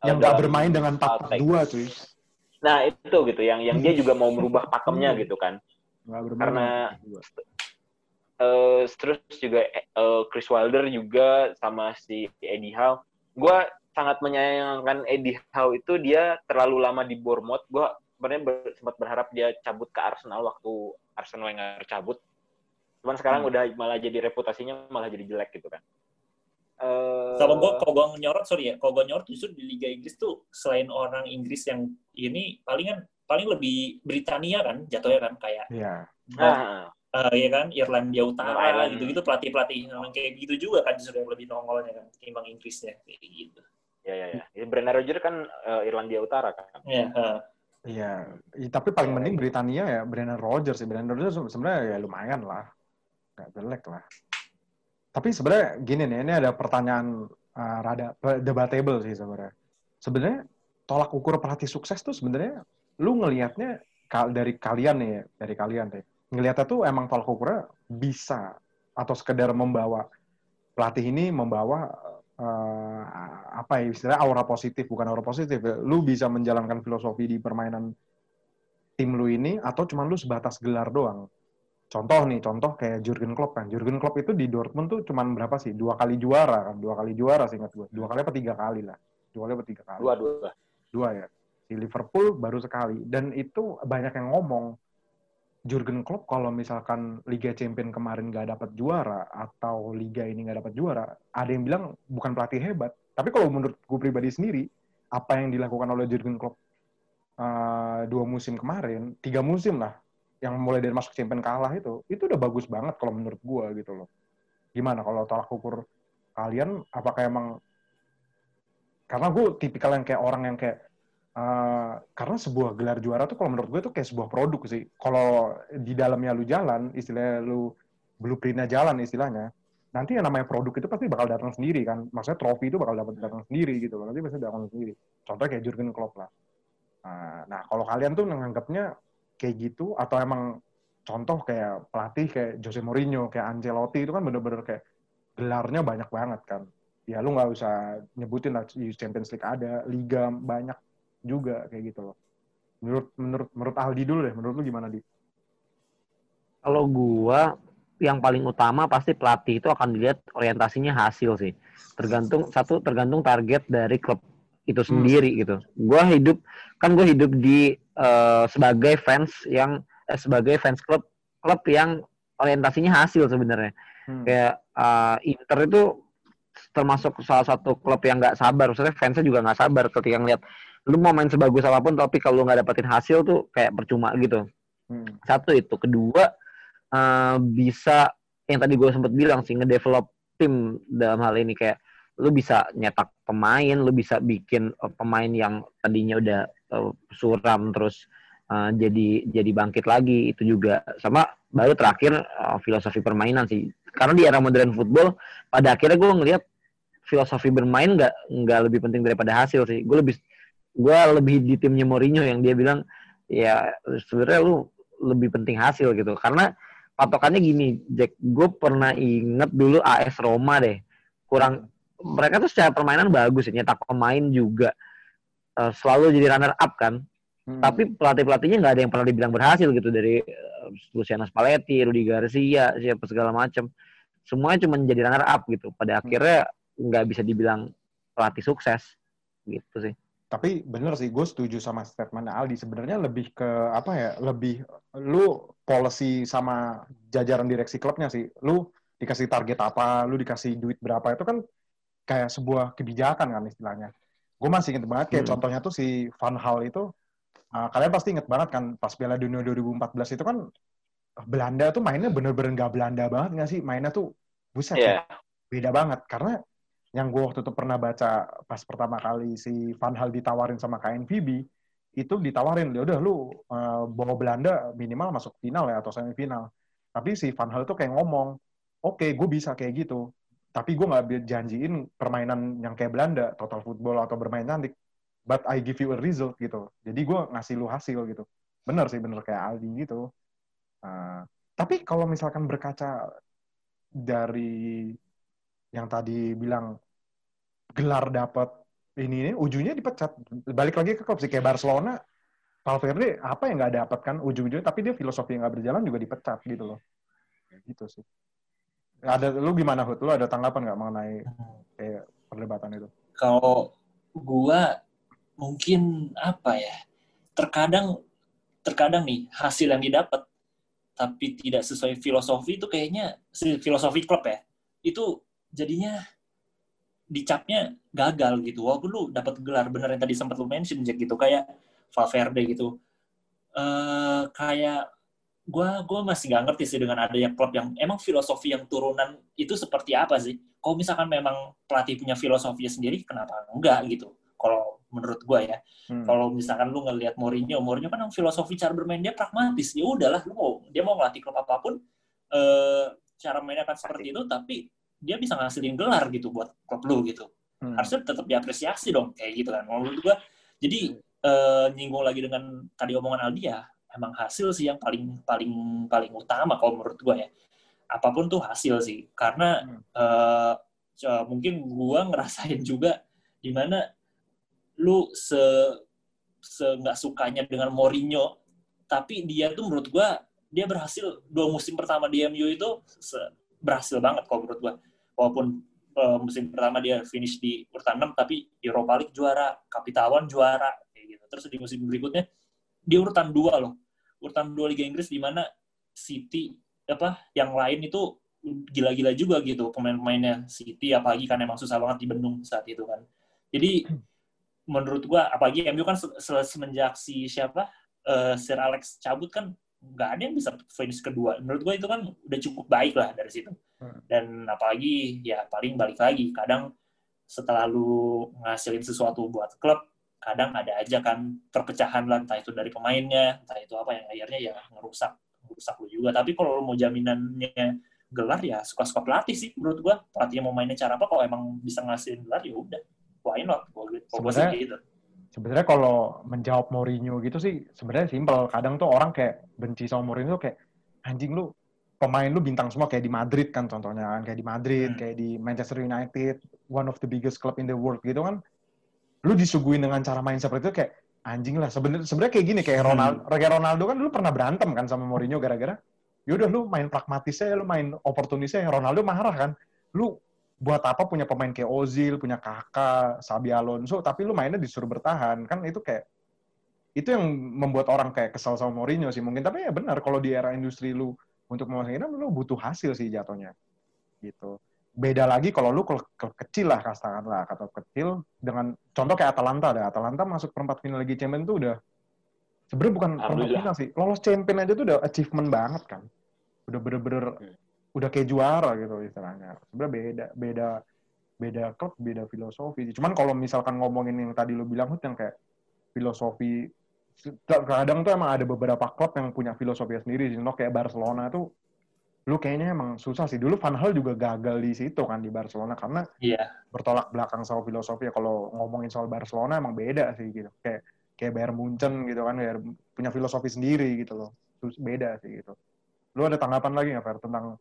Yang
eh,
nggak bermain dengan
hal
4-4-2, cuy.
Nah, itu gitu yang yang dia juga mau merubah pakemnya
Iya.
gitu kan. Karena-
dengan 4-4-2.
Eh terus juga eh, Chris Wilder juga sama si Eddie Howe. Gua sangat menyayangkan Eddie Howe itu dia terlalu lama di Bournemouth. Gua sebenarnya ber- sempat berharap dia cabut ke Arsenal waktu Arsenal Wenger cabut. Cuman sekarang
Hmm.
udah malah jadi reputasinya malah jadi jelek gitu kan. Eh,
Sama gue, kalau gue nyorot, sorry ya, kalau gue nyorot justru di Liga Inggris tuh selain orang Inggris yang ini palingan paling lebih Britania kan jatuhnya kan kayak
Iya.
Nah,
eh, ya kan Irlandia Utara
Ireland.
gitu-gitu pelatih-pelatih yang kayak gitu juga kan justru yang lebih nongolnya kan ketimbang Inggrisnya kayak gitu.
ya ya ya. Ya, Brendan Rodgers kan eh, Irlandia Utara kan.
Ya, eh.
Iya, I- tapi paling
Iya,
mending
iya.
Britania ya Brendan Rodgers sih. Brendan Rodgers se- sebenarnya ya lumayan lah, nggak jelek lah. Tapi sebenarnya gini nih, ini ada pertanyaan uh, rada debatable sih sebenarnya. Sebenarnya tolak ukur pelatih sukses tuh sebenarnya lu ngelihatnya dari kalian nih, dari kalian deh. Ngelihatnya tuh emang tolak ukurnya bisa atau sekedar membawa pelatih ini membawa eh, apa ya istilahnya aura positif bukan aura positif ya. lu bisa menjalankan filosofi di permainan tim lu ini atau cuman lu sebatas gelar doang contoh nih contoh kayak Jurgen Klopp kan. Jurgen Klopp itu di Dortmund tuh cuman berapa sih? Dua kali juara kan? Dua kali juara sih ingat gue dua kali apa tiga kali lah. Dua kali apa tiga kali?
Dua dua.
dua ya. Di Liverpool baru sekali. Dan itu banyak yang ngomong Jurgen Klopp kalau misalkan Liga Champion kemarin nggak dapat juara atau Liga ini nggak dapat juara, ada yang bilang bukan pelatih hebat. Tapi kalau menurut gue pribadi sendiri, apa yang dilakukan oleh Jurgen Klopp uh, dua musim kemarin, tiga musim lah, yang mulai dari masuk Champion kalah itu, itu udah bagus banget kalau menurut gue gitu loh. Gimana kalau tolak ukur kalian? Apakah emang karena gue tipikal yang kayak orang yang kayak Uh, karena sebuah gelar juara tuh kalau menurut gue tuh kayak sebuah produk sih. Kalau di dalamnya lu jalan, istilahnya lu blueprintnya jalan istilahnya, nanti yang namanya produk itu pasti bakal datang sendiri kan. Maksudnya trofi itu bakal dapat datang sendiri gitu loh. Nanti pasti datang sendiri. Contohnya kayak Jurgen Klopp lah. Nah, nah kalau kalian tuh menganggapnya kayak gitu atau emang contoh kayak pelatih kayak Jose Mourinho, kayak Ancelotti itu kan bener-bener kayak gelarnya banyak banget kan. Ya lu nggak usah nyebutin lah Champions League ada, Liga banyak juga kayak gitu loh. Menurut menurut menurut Aldi dulu deh, menurut lu gimana di?
Kalau gua yang paling utama pasti pelatih itu akan dilihat orientasinya hasil sih. Tergantung satu tergantung target dari klub itu sendiri hmm. gitu. Gua hidup kan gue hidup di uh, sebagai fans yang eh, sebagai fans klub klub yang orientasinya hasil sebenarnya. Hmm. Kayak uh, Inter itu termasuk salah satu klub yang nggak sabar. Maksudnya fansnya juga nggak sabar ketika ngeliat lu mau main sebagus apa pun tapi kalau nggak dapetin hasil tuh kayak percuma gitu hmm. satu itu kedua uh, bisa yang tadi gue sempat bilang sih ngedevelop tim dalam hal ini kayak lu bisa nyetak pemain lu bisa bikin uh, pemain yang tadinya udah uh, suram terus uh, jadi jadi bangkit lagi itu juga. Sama baru terakhir uh, filosofi permainan sih. Karena di era modern football pada akhirnya gue ngelihat filosofi bermain nggak nggak lebih penting daripada hasil sih. Gue lebih gue lebih di timnya Mourinho yang dia bilang ya sebenarnya lu lebih penting hasil gitu. Karena patokannya gini Jack gue pernah inget dulu AS Roma deh. Kurang mereka tuh secara permainan bagus ya nyetak pemain juga. Uh, selalu jadi runner up kan. Hmm. tapi pelatih pelatihnya nggak ada yang pernah dibilang berhasil gitu dari uh, Luciano Spalletti, Rudi Garcia siapa segala macam semuanya cuma jadi runner up gitu. Pada hmm. akhirnya nggak bisa dibilang pelatih sukses gitu sih.
Tapi bener sih gue setuju sama statement Aldi. Sebenarnya lebih ke apa ya lebih lu policy sama jajaran direksi klubnya sih. Lu dikasih target apa lu dikasih duit berapa itu kan kayak sebuah kebijakan kan istilahnya. Gue masih inget banget kayak hmm. contohnya tuh si Van Hal itu uh, kalian pasti inget banget kan pas Piala Dunia 2014 itu kan Belanda tuh mainnya bener-bener gak Belanda banget gak sih? Mainnya tuh buset yeah. beda banget. Karena yang gue waktu itu pernah baca pas pertama kali si Van Hal ditawarin sama KNVB itu ditawarin ya udah lu uh, bawa Belanda minimal masuk final ya atau semifinal. Tapi si Van Hal tuh kayak ngomong oke okay, gue bisa kayak gitu tapi gue nggak janjiin permainan yang kayak Belanda total football atau bermain cantik but I give you a result gitu. Jadi gue ngasih lu hasil gitu. Bener sih bener kayak Aldi gitu. Uh, tapi kalau misalkan berkaca dari yang tadi bilang gelar dapat ini, ini ujungnya dipecat. Balik lagi ke klub sih kayak Barcelona Valverde apa yang nggak dapat kan ujung-ujungnya tapi dia filosofi yang nggak berjalan juga dipecat gitu loh. Gitu sih ada lu gimana Hud? Lu ada tanggapan nggak mengenai kayak perdebatan itu?
Kalau gua mungkin apa ya terkadang terkadang nih hasil yang didapat tapi tidak sesuai filosofi itu kayaknya filosofi klub ya itu jadinya dicapnya gagal gitu. Walaupun lu dapat gelar bener yang tadi sempat lu mention gitu kayak Valverde gitu. Uh, kayak gue gua masih nggak ngerti sih dengan adanya klub yang emang filosofi yang turunan itu seperti apa sih kalau misalkan memang pelatih punya filosofinya sendiri kenapa enggak gitu kalau menurut gue ya hmm. kalau misalkan lu ngelihat Mourinho Mourinho kan filosofi cara bermain dia pragmatis ya udahlah lu mau dia mau ngelatih klub apa pun uh, cara mainnya akan seperti itu tapi dia bisa ngasilin gelar gitu buat klub lu gitu. Hmm. Harusnya tetap diapresiasi dong kayak gitu kan. Menurut gua jadi uh, nyinggung lagi dengan tadi omongan Aldi ya, emang hasil sih yang paling paling paling utama kalau menurut gua ya. Apa pun tuh hasil sih. Karena hmm. uh, mungkin gua ngerasain juga di mana lu se se nggak sukanya dengan Mourinho tapi dia tuh menurut gua dia berhasil dua musim pertama di MU itu berhasil banget kalau menurut gua walaupun uh, musim pertama dia finish di urutan 6 tapi Europa League juara, Kapitawan juara kayak gitu. Terus di musim berikutnya di urutan 2 loh. urutan dua Liga Inggris di mana City apa yang lain itu gila-gila juga gitu pemain-pemainnya City apalagi kan emang susah banget dibendung saat itu kan. Jadi menurut gua apalagi MU kan se- se- semenjak si siapa eh, Sir Alex cabut kan nggak ada yang bisa finish kedua. Menurut gua itu kan udah cukup baik lah dari situ.
Hmm.
Dan apalagi ya paling balik lagi kadang setelah lu ngasilin sesuatu buat klub kadang ada aja kan perpecahan lah entah itu dari pemainnya entah itu apa yang akhirnya ya ngerusak ngerusak lu juga tapi kalau lu mau jaminannya gelar ya suka-suka pelatih sih menurut gua pelatih mau mainnya cara apa kalau emang bisa ngasihin gelar ya udah why not kalau gua sih
Sebenarnya-
gitu
sebenarnya kalau menjawab Mourinho gitu sih sebenarnya simpel. Kadang tuh orang kayak benci sama Mourinho tuh kayak anjing lu pemain lu bintang semua kayak di Madrid kan contohnya kan kayak di Madrid,
Hmm.
kayak di Manchester United, one of the biggest club in the world gitu kan. Lu disuguhin dengan cara main seperti itu kayak anjing lah. Sebenarnya sebenarnya kayak gini kayak
Hmm.
Ronaldo, kayak Ronaldo kan dulu pernah berantem kan sama Mourinho gara-gara yaudah lu main pragmatisnya, lu main oportunisnya. Ronaldo marah kan. Lu buat apa punya pemain kayak Ozil, punya Kakak, Sabi Alonso, tapi lu mainnya disuruh bertahan. Kan itu kayak itu yang membuat orang kayak kesal sama Mourinho sih mungkin. Tapi ya benar kalau di era industri lu untuk memasangkan lu butuh hasil sih jatuhnya. Gitu. Beda lagi kalau lu klub klub kecil lah katakanlah kata kecil dengan contoh kayak Atalanta ada Atalanta masuk perempat final Liga Champions tuh udah sebenarnya bukan perempat final sih lolos champion aja tuh udah achievement banget kan. Udah bener-bener
Hmm.
udah kayak juara gitu istilahnya. Sebenarnya beda beda beda klub beda filosofi cuman kalau misalkan ngomongin yang tadi lu bilang Hud, yang kayak filosofi kadang tuh emang ada beberapa klub yang punya filosofi sendiri sih. Contoh kayak Barcelona tuh lu kayaknya emang susah sih. Dulu Van Hal juga gagal di situ kan di Barcelona karena
iya.
bertolak belakang sama filosofi. Ya kalau ngomongin soal Barcelona emang beda sih gitu. Kayak kayak Bayern Munchen gitu kan Bayern punya filosofi sendiri gitu loh. Terus beda sih gitu. Lu ada tanggapan lagi nggak Fer tentang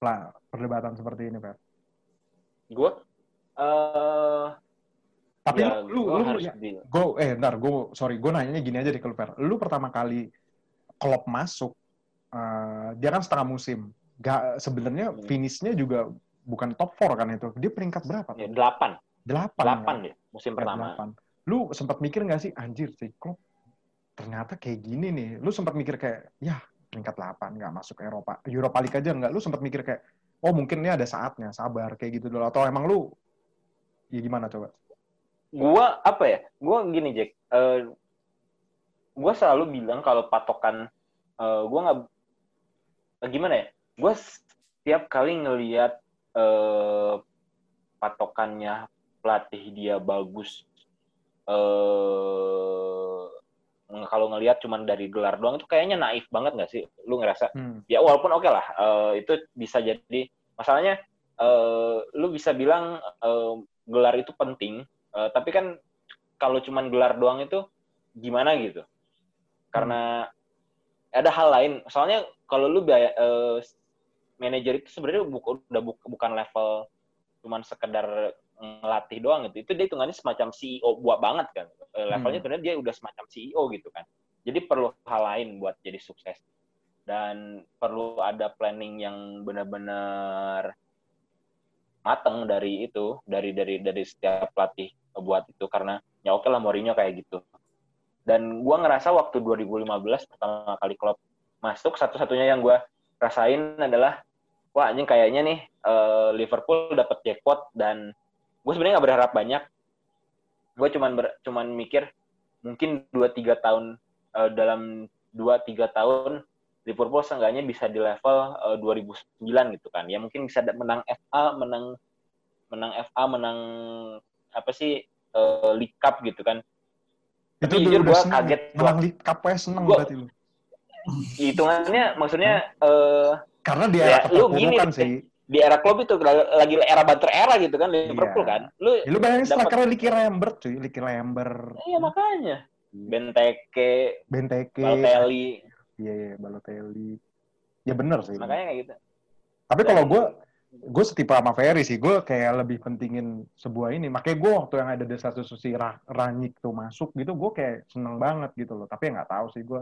lah perdebatan seperti ini Fer?
Gue, eh
tapi
ya,
lu
gua
lu, ya, gue eh ntar gue sorry gue nanyanya gini aja deh ke lu Fer. Lu pertama kali klub masuk eh, dia kan setengah musim gak sebenarnya
Hmm.
finishnya juga bukan top 4 kan itu dia peringkat berapa
Ya, delapan,
delapan
delapan
ya?
deh musim
Ya,
pertama.
delapan. Lu sempat mikir nggak sih, anjir sih, klub ternyata kayak gini nih. Lu sempat mikir kayak, ya peringkat 8, nggak masuk Eropa. Europa League aja nggak. Lu sempat mikir kayak, oh mungkin ini ada saatnya, sabar, kayak gitu dulu. Atau emang lu, ya gimana coba?
Gua apa ya? Gua gini Jack, eh gua selalu bilang kalau patokan, eh gua nggak, gimana ya? Gua setiap kali ngelihat eh patokannya pelatih dia bagus, eh kalau ngelihat cuman dari gelar doang itu kayaknya naif banget nggak sih? Lu ngerasa?
Hmm.
ya walaupun oke lah eh, itu bisa jadi masalahnya eh, lu bisa bilang eh, gelar itu penting eh, tapi kan kalau cuman gelar doang itu gimana gitu karena ada hal lain. Soalnya kalau lu biaya- eh, manajer itu sebenarnya bu- udah bu- bukan level cuman sekedar ngelatih doang gitu. Itu dia hitungannya semacam CEO buat banget kan. Eh, levelnya
Hmm.
sebenarnya dia udah semacam CEO gitu kan. Jadi perlu hal lain buat jadi sukses. Dan perlu ada planning yang benar-benar mateng dari itu dari dari dari setiap pelatih buat itu. Karena ya oke lah Mourinho kayak gitu dan gua ngerasa waktu 2015 pertama kali klub masuk satu-satunya yang gua rasain adalah wah anjing kayaknya nih eh, Liverpool dapat jackpot dan gue sebenarnya nggak berharap banyak gue cuman ber- cuman mikir mungkin 2-3 tahun eh, dalam 2-3 tahun Liverpool seenggaknya bisa di level eh, 2009 gitu kan. Ya mungkin bisa menang FA, menang menang FA, menang apa sih eh, League Cup gitu kan.
Itu
Tapi jujur
seneng.
kaget
Menang Cup aja seneng
Gua-
berarti lu.
Hitungannya maksudnya eh,
Karena dia
Ya,
era
lu gini deh.
sih.
di era klub itu lagi era banter era gitu kan Liverpool
Iya.
kan. Lu
Ya, lu bayangin
Dapat-
strikernya Licky Lambert cuy. Licky Lambert,
iya makanya Benteke,
Benteke,
Balotelli,
iya, iya, Balotelli. Ya bener sih.
makanya kayak gitu.
Tapi kalau gue, gue setipe sama Ferry sih. Gue kayak lebih pentingin sebuah ini. Makanya gue waktu yang ada desa susi Ra- Ranyik tuh masuk gitu, gue kayak seneng banget gitu loh. Tapi nggak tahu sih gue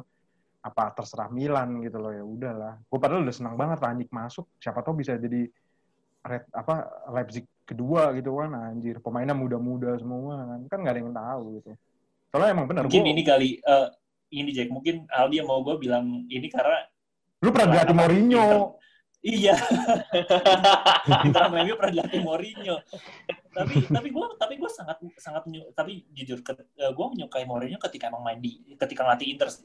apa terserah Milan gitu loh ya udahlah. Gue padahal udah seneng banget Ranyik masuk. Siapa tahu bisa jadi Red, apa Leipzig kedua gitu kan anjir pemainnya muda-muda semua kan kan nggak ada yang tahu gitu soalnya emang benar
mungkin
gua-
ini kali eh, ini Jack, mungkin Aldi yang mau gue bilang ini karena
Lu pernah
apa?
Mourinho.
Iya. Inter Miami pernah dilatih Mourinho. tapi tapi gue tapi gue sangat sangat tapi jujur gue menyukai Mourinho ketika emang main di ketika ngelatih Inter sih.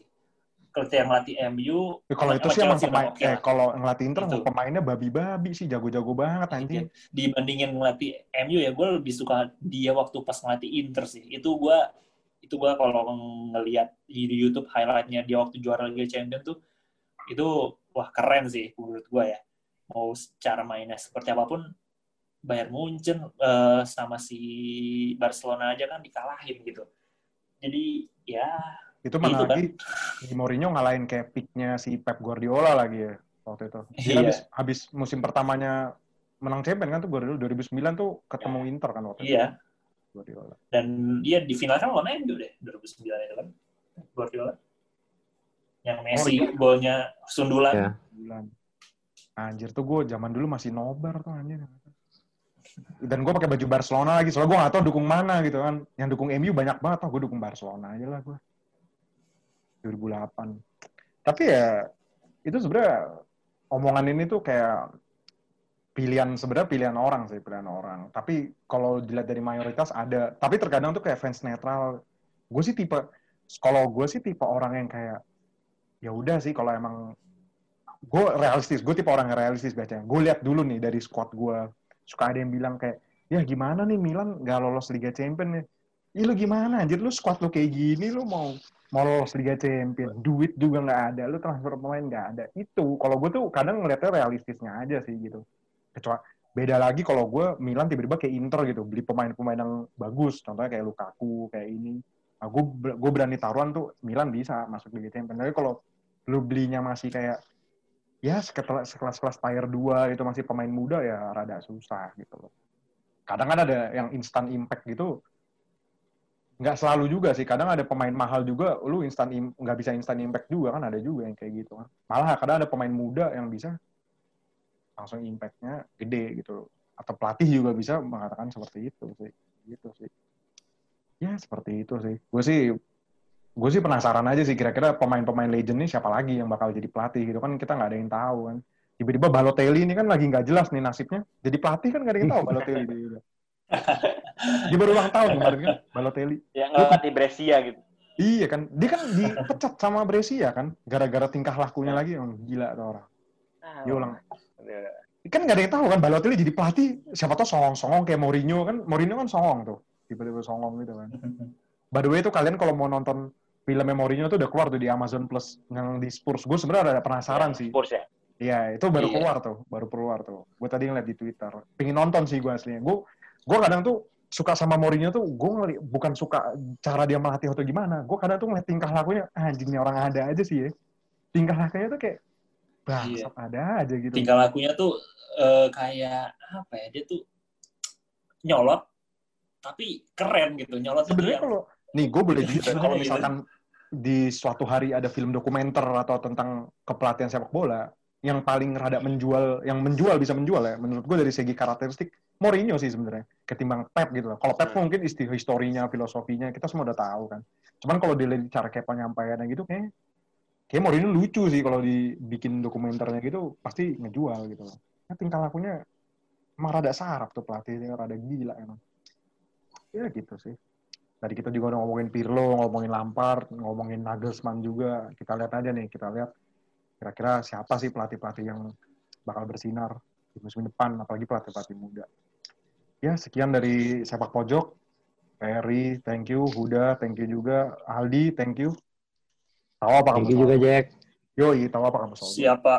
Ketika ngelatih MU.
Ya, kalau itu sih emang pemain,
oke
eh, kalau ngelatih Inter
Itu.
pemainnya babi-babi sih, jago-jago banget anjing.
Dibandingin ngelatih MU ya gue lebih suka dia waktu pas ngelatih Inter sih. Itu gue itu gue kalau ngelihat di YouTube highlightnya dia waktu juara Liga Champions tuh itu wah keren sih menurut gue ya. Mau secara mainnya seperti apa pun Bayern Munchen eh, sama si Barcelona aja kan dikalahin gitu. Jadi ya
Itu mana
Itu kan.
lagi di Mourinho ngalahin kayak picknya si Pep Guardiola lagi ya waktu itu. Dia
Iya.
habis, habis musim pertamanya menang champion kan tuh Guardiola 2009 tuh ketemu Inter kan waktu
iya
itu Guardiola.
dan dia di final kan lawan MU deh 2009 itu kan Guardiola. Yang Messi
iya.
golnya sundulan.
Iya.
Bulan. Anjir tuh gue zaman dulu masih nobar tuh anjir. Dan gue pakai baju Barcelona lagi, soalnya gue gak tau dukung mana gitu kan. Yang dukung MU banyak banget, oh gue dukung Barcelona aja lah gue. 2008. Tapi ya, itu sebenarnya omongan ini tuh kayak pilihan, sebenarnya pilihan orang sih, pilihan orang. Tapi kalau dilihat dari mayoritas ada, tapi terkadang tuh kayak fans netral. Gue sih tipe, kalau gue sih tipe orang yang kayak, ya udah sih kalau emang gue realistis, gue tipe orang realistis biasanya. Gue lihat dulu nih dari squad gue, suka ada yang bilang kayak, ya gimana nih Milan gak lolos Liga Champion nih. Ih lu gimana anjir, lu squad lu kayak gini, lu mau mau lolos Liga Champion, duit juga nggak ada, lu transfer pemain nggak ada. Itu, kalau gue tuh kadang ngeliatnya realistisnya aja sih gitu. Kecuali beda lagi kalau gue Milan tiba-tiba kayak Inter gitu, beli pemain-pemain yang bagus, contohnya kayak Lukaku, kayak ini. Nah, gue gue berani taruhan tuh Milan bisa masuk Liga Champion. Tapi kalau lu belinya masih kayak ya sekelas sekelas kelas tier 2 itu masih pemain muda ya rada susah gitu loh. Kadang kan ada yang instant impact gitu. Nggak selalu juga sih. Kadang ada pemain mahal juga, lu instant nggak bisa instant impact juga kan ada juga yang kayak gitu kan. Malah kadang ada pemain muda yang bisa langsung impact-nya gede gitu. Atau pelatih juga bisa mengatakan seperti itu sih. Gitu sih. Ya seperti itu sih. Gue sih gue sih penasaran aja sih kira-kira pemain-pemain legend nih siapa lagi yang bakal jadi pelatih gitu. Kan kita nggak ada yang tahu kan. Tiba-tiba Balotelli ini kan lagi nggak jelas nih nasibnya. Jadi pelatih kan nggak ada yang tahu Balotelli dia, udah. dia baru ulang tahun kemarin kan Balotelli.
Yang ngelatih Brescia gitu.
iya kan. Dia kan dipecat sama Brescia kan. Gara-gara tingkah lakunya lagi. Yang gila tuh orang.
Ah,
dia ulang. kan nggak ada yang tahu kan Balotelli jadi pelatih. Siapa tahu songong-songong kayak Mourinho kan. Mourinho kan songong tuh. Tiba-tiba songong gitu kan. By the way tuh kalian kalau mau nonton filmnya Mourinho tuh udah keluar tuh di Amazon Plus yang di Spurs. Gue sebenarnya ada penasaran sih.
Spurs ya.
Iya, itu baru
Iya.
keluar tuh, baru keluar tuh. Gue tadi ngeliat di Twitter. Pengen nonton sih gue aslinya. Gue gue kadang tuh suka sama Mourinho tuh gue ngeli bukan suka cara dia melatih atau gimana. Gue kadang tuh ngeliat tingkah lakunya "Ah, anjingnya orang ada aja sih ya. Tingkah lakunya tuh kayak bangsat ada aja gitu.
tingkah lakunya tuh eh, kayak apa ya dia tuh nyolot tapi keren gitu nyolot
Sebenarnya kalau nih gue boleh jujur
Gimana
kalau
gitu?
misalkan di suatu hari ada film dokumenter atau tentang kepelatihan sepak bola yang paling rada menjual, yang menjual bisa menjual ya. Menurut gue dari segi karakteristik Mourinho sih sebenarnya ketimbang Pep gitu loh. Kalau Pep
Hmm.
mungkin isti historinya, filosofinya kita semua udah tahu kan. Cuman kalau dilihat cara kayak penyampaiannya gitu kayak kayak Mourinho lucu sih kalau dibikin dokumenternya gitu pasti ngejual gitu loh. Nah, tingkah lakunya emang rada sarap tuh pelatihnya rada gila emang. Ya gitu sih. Tadi kita juga udah ngomongin Pirlo, ngomongin Lampard, ngomongin Nagelsmann juga. Kita lihat aja nih, kita lihat kira-kira siapa sih pelatih-pelatih yang bakal bersinar di musim depan, apalagi pelatih-pelatih muda. Ya, sekian dari sepak pojok. Ferry, thank you. Huda, thank you juga. Aldi, thank you. Tahu apa kamu?
Thank you juga Jack.
Yoi, tahu apa kamu soal?
siapa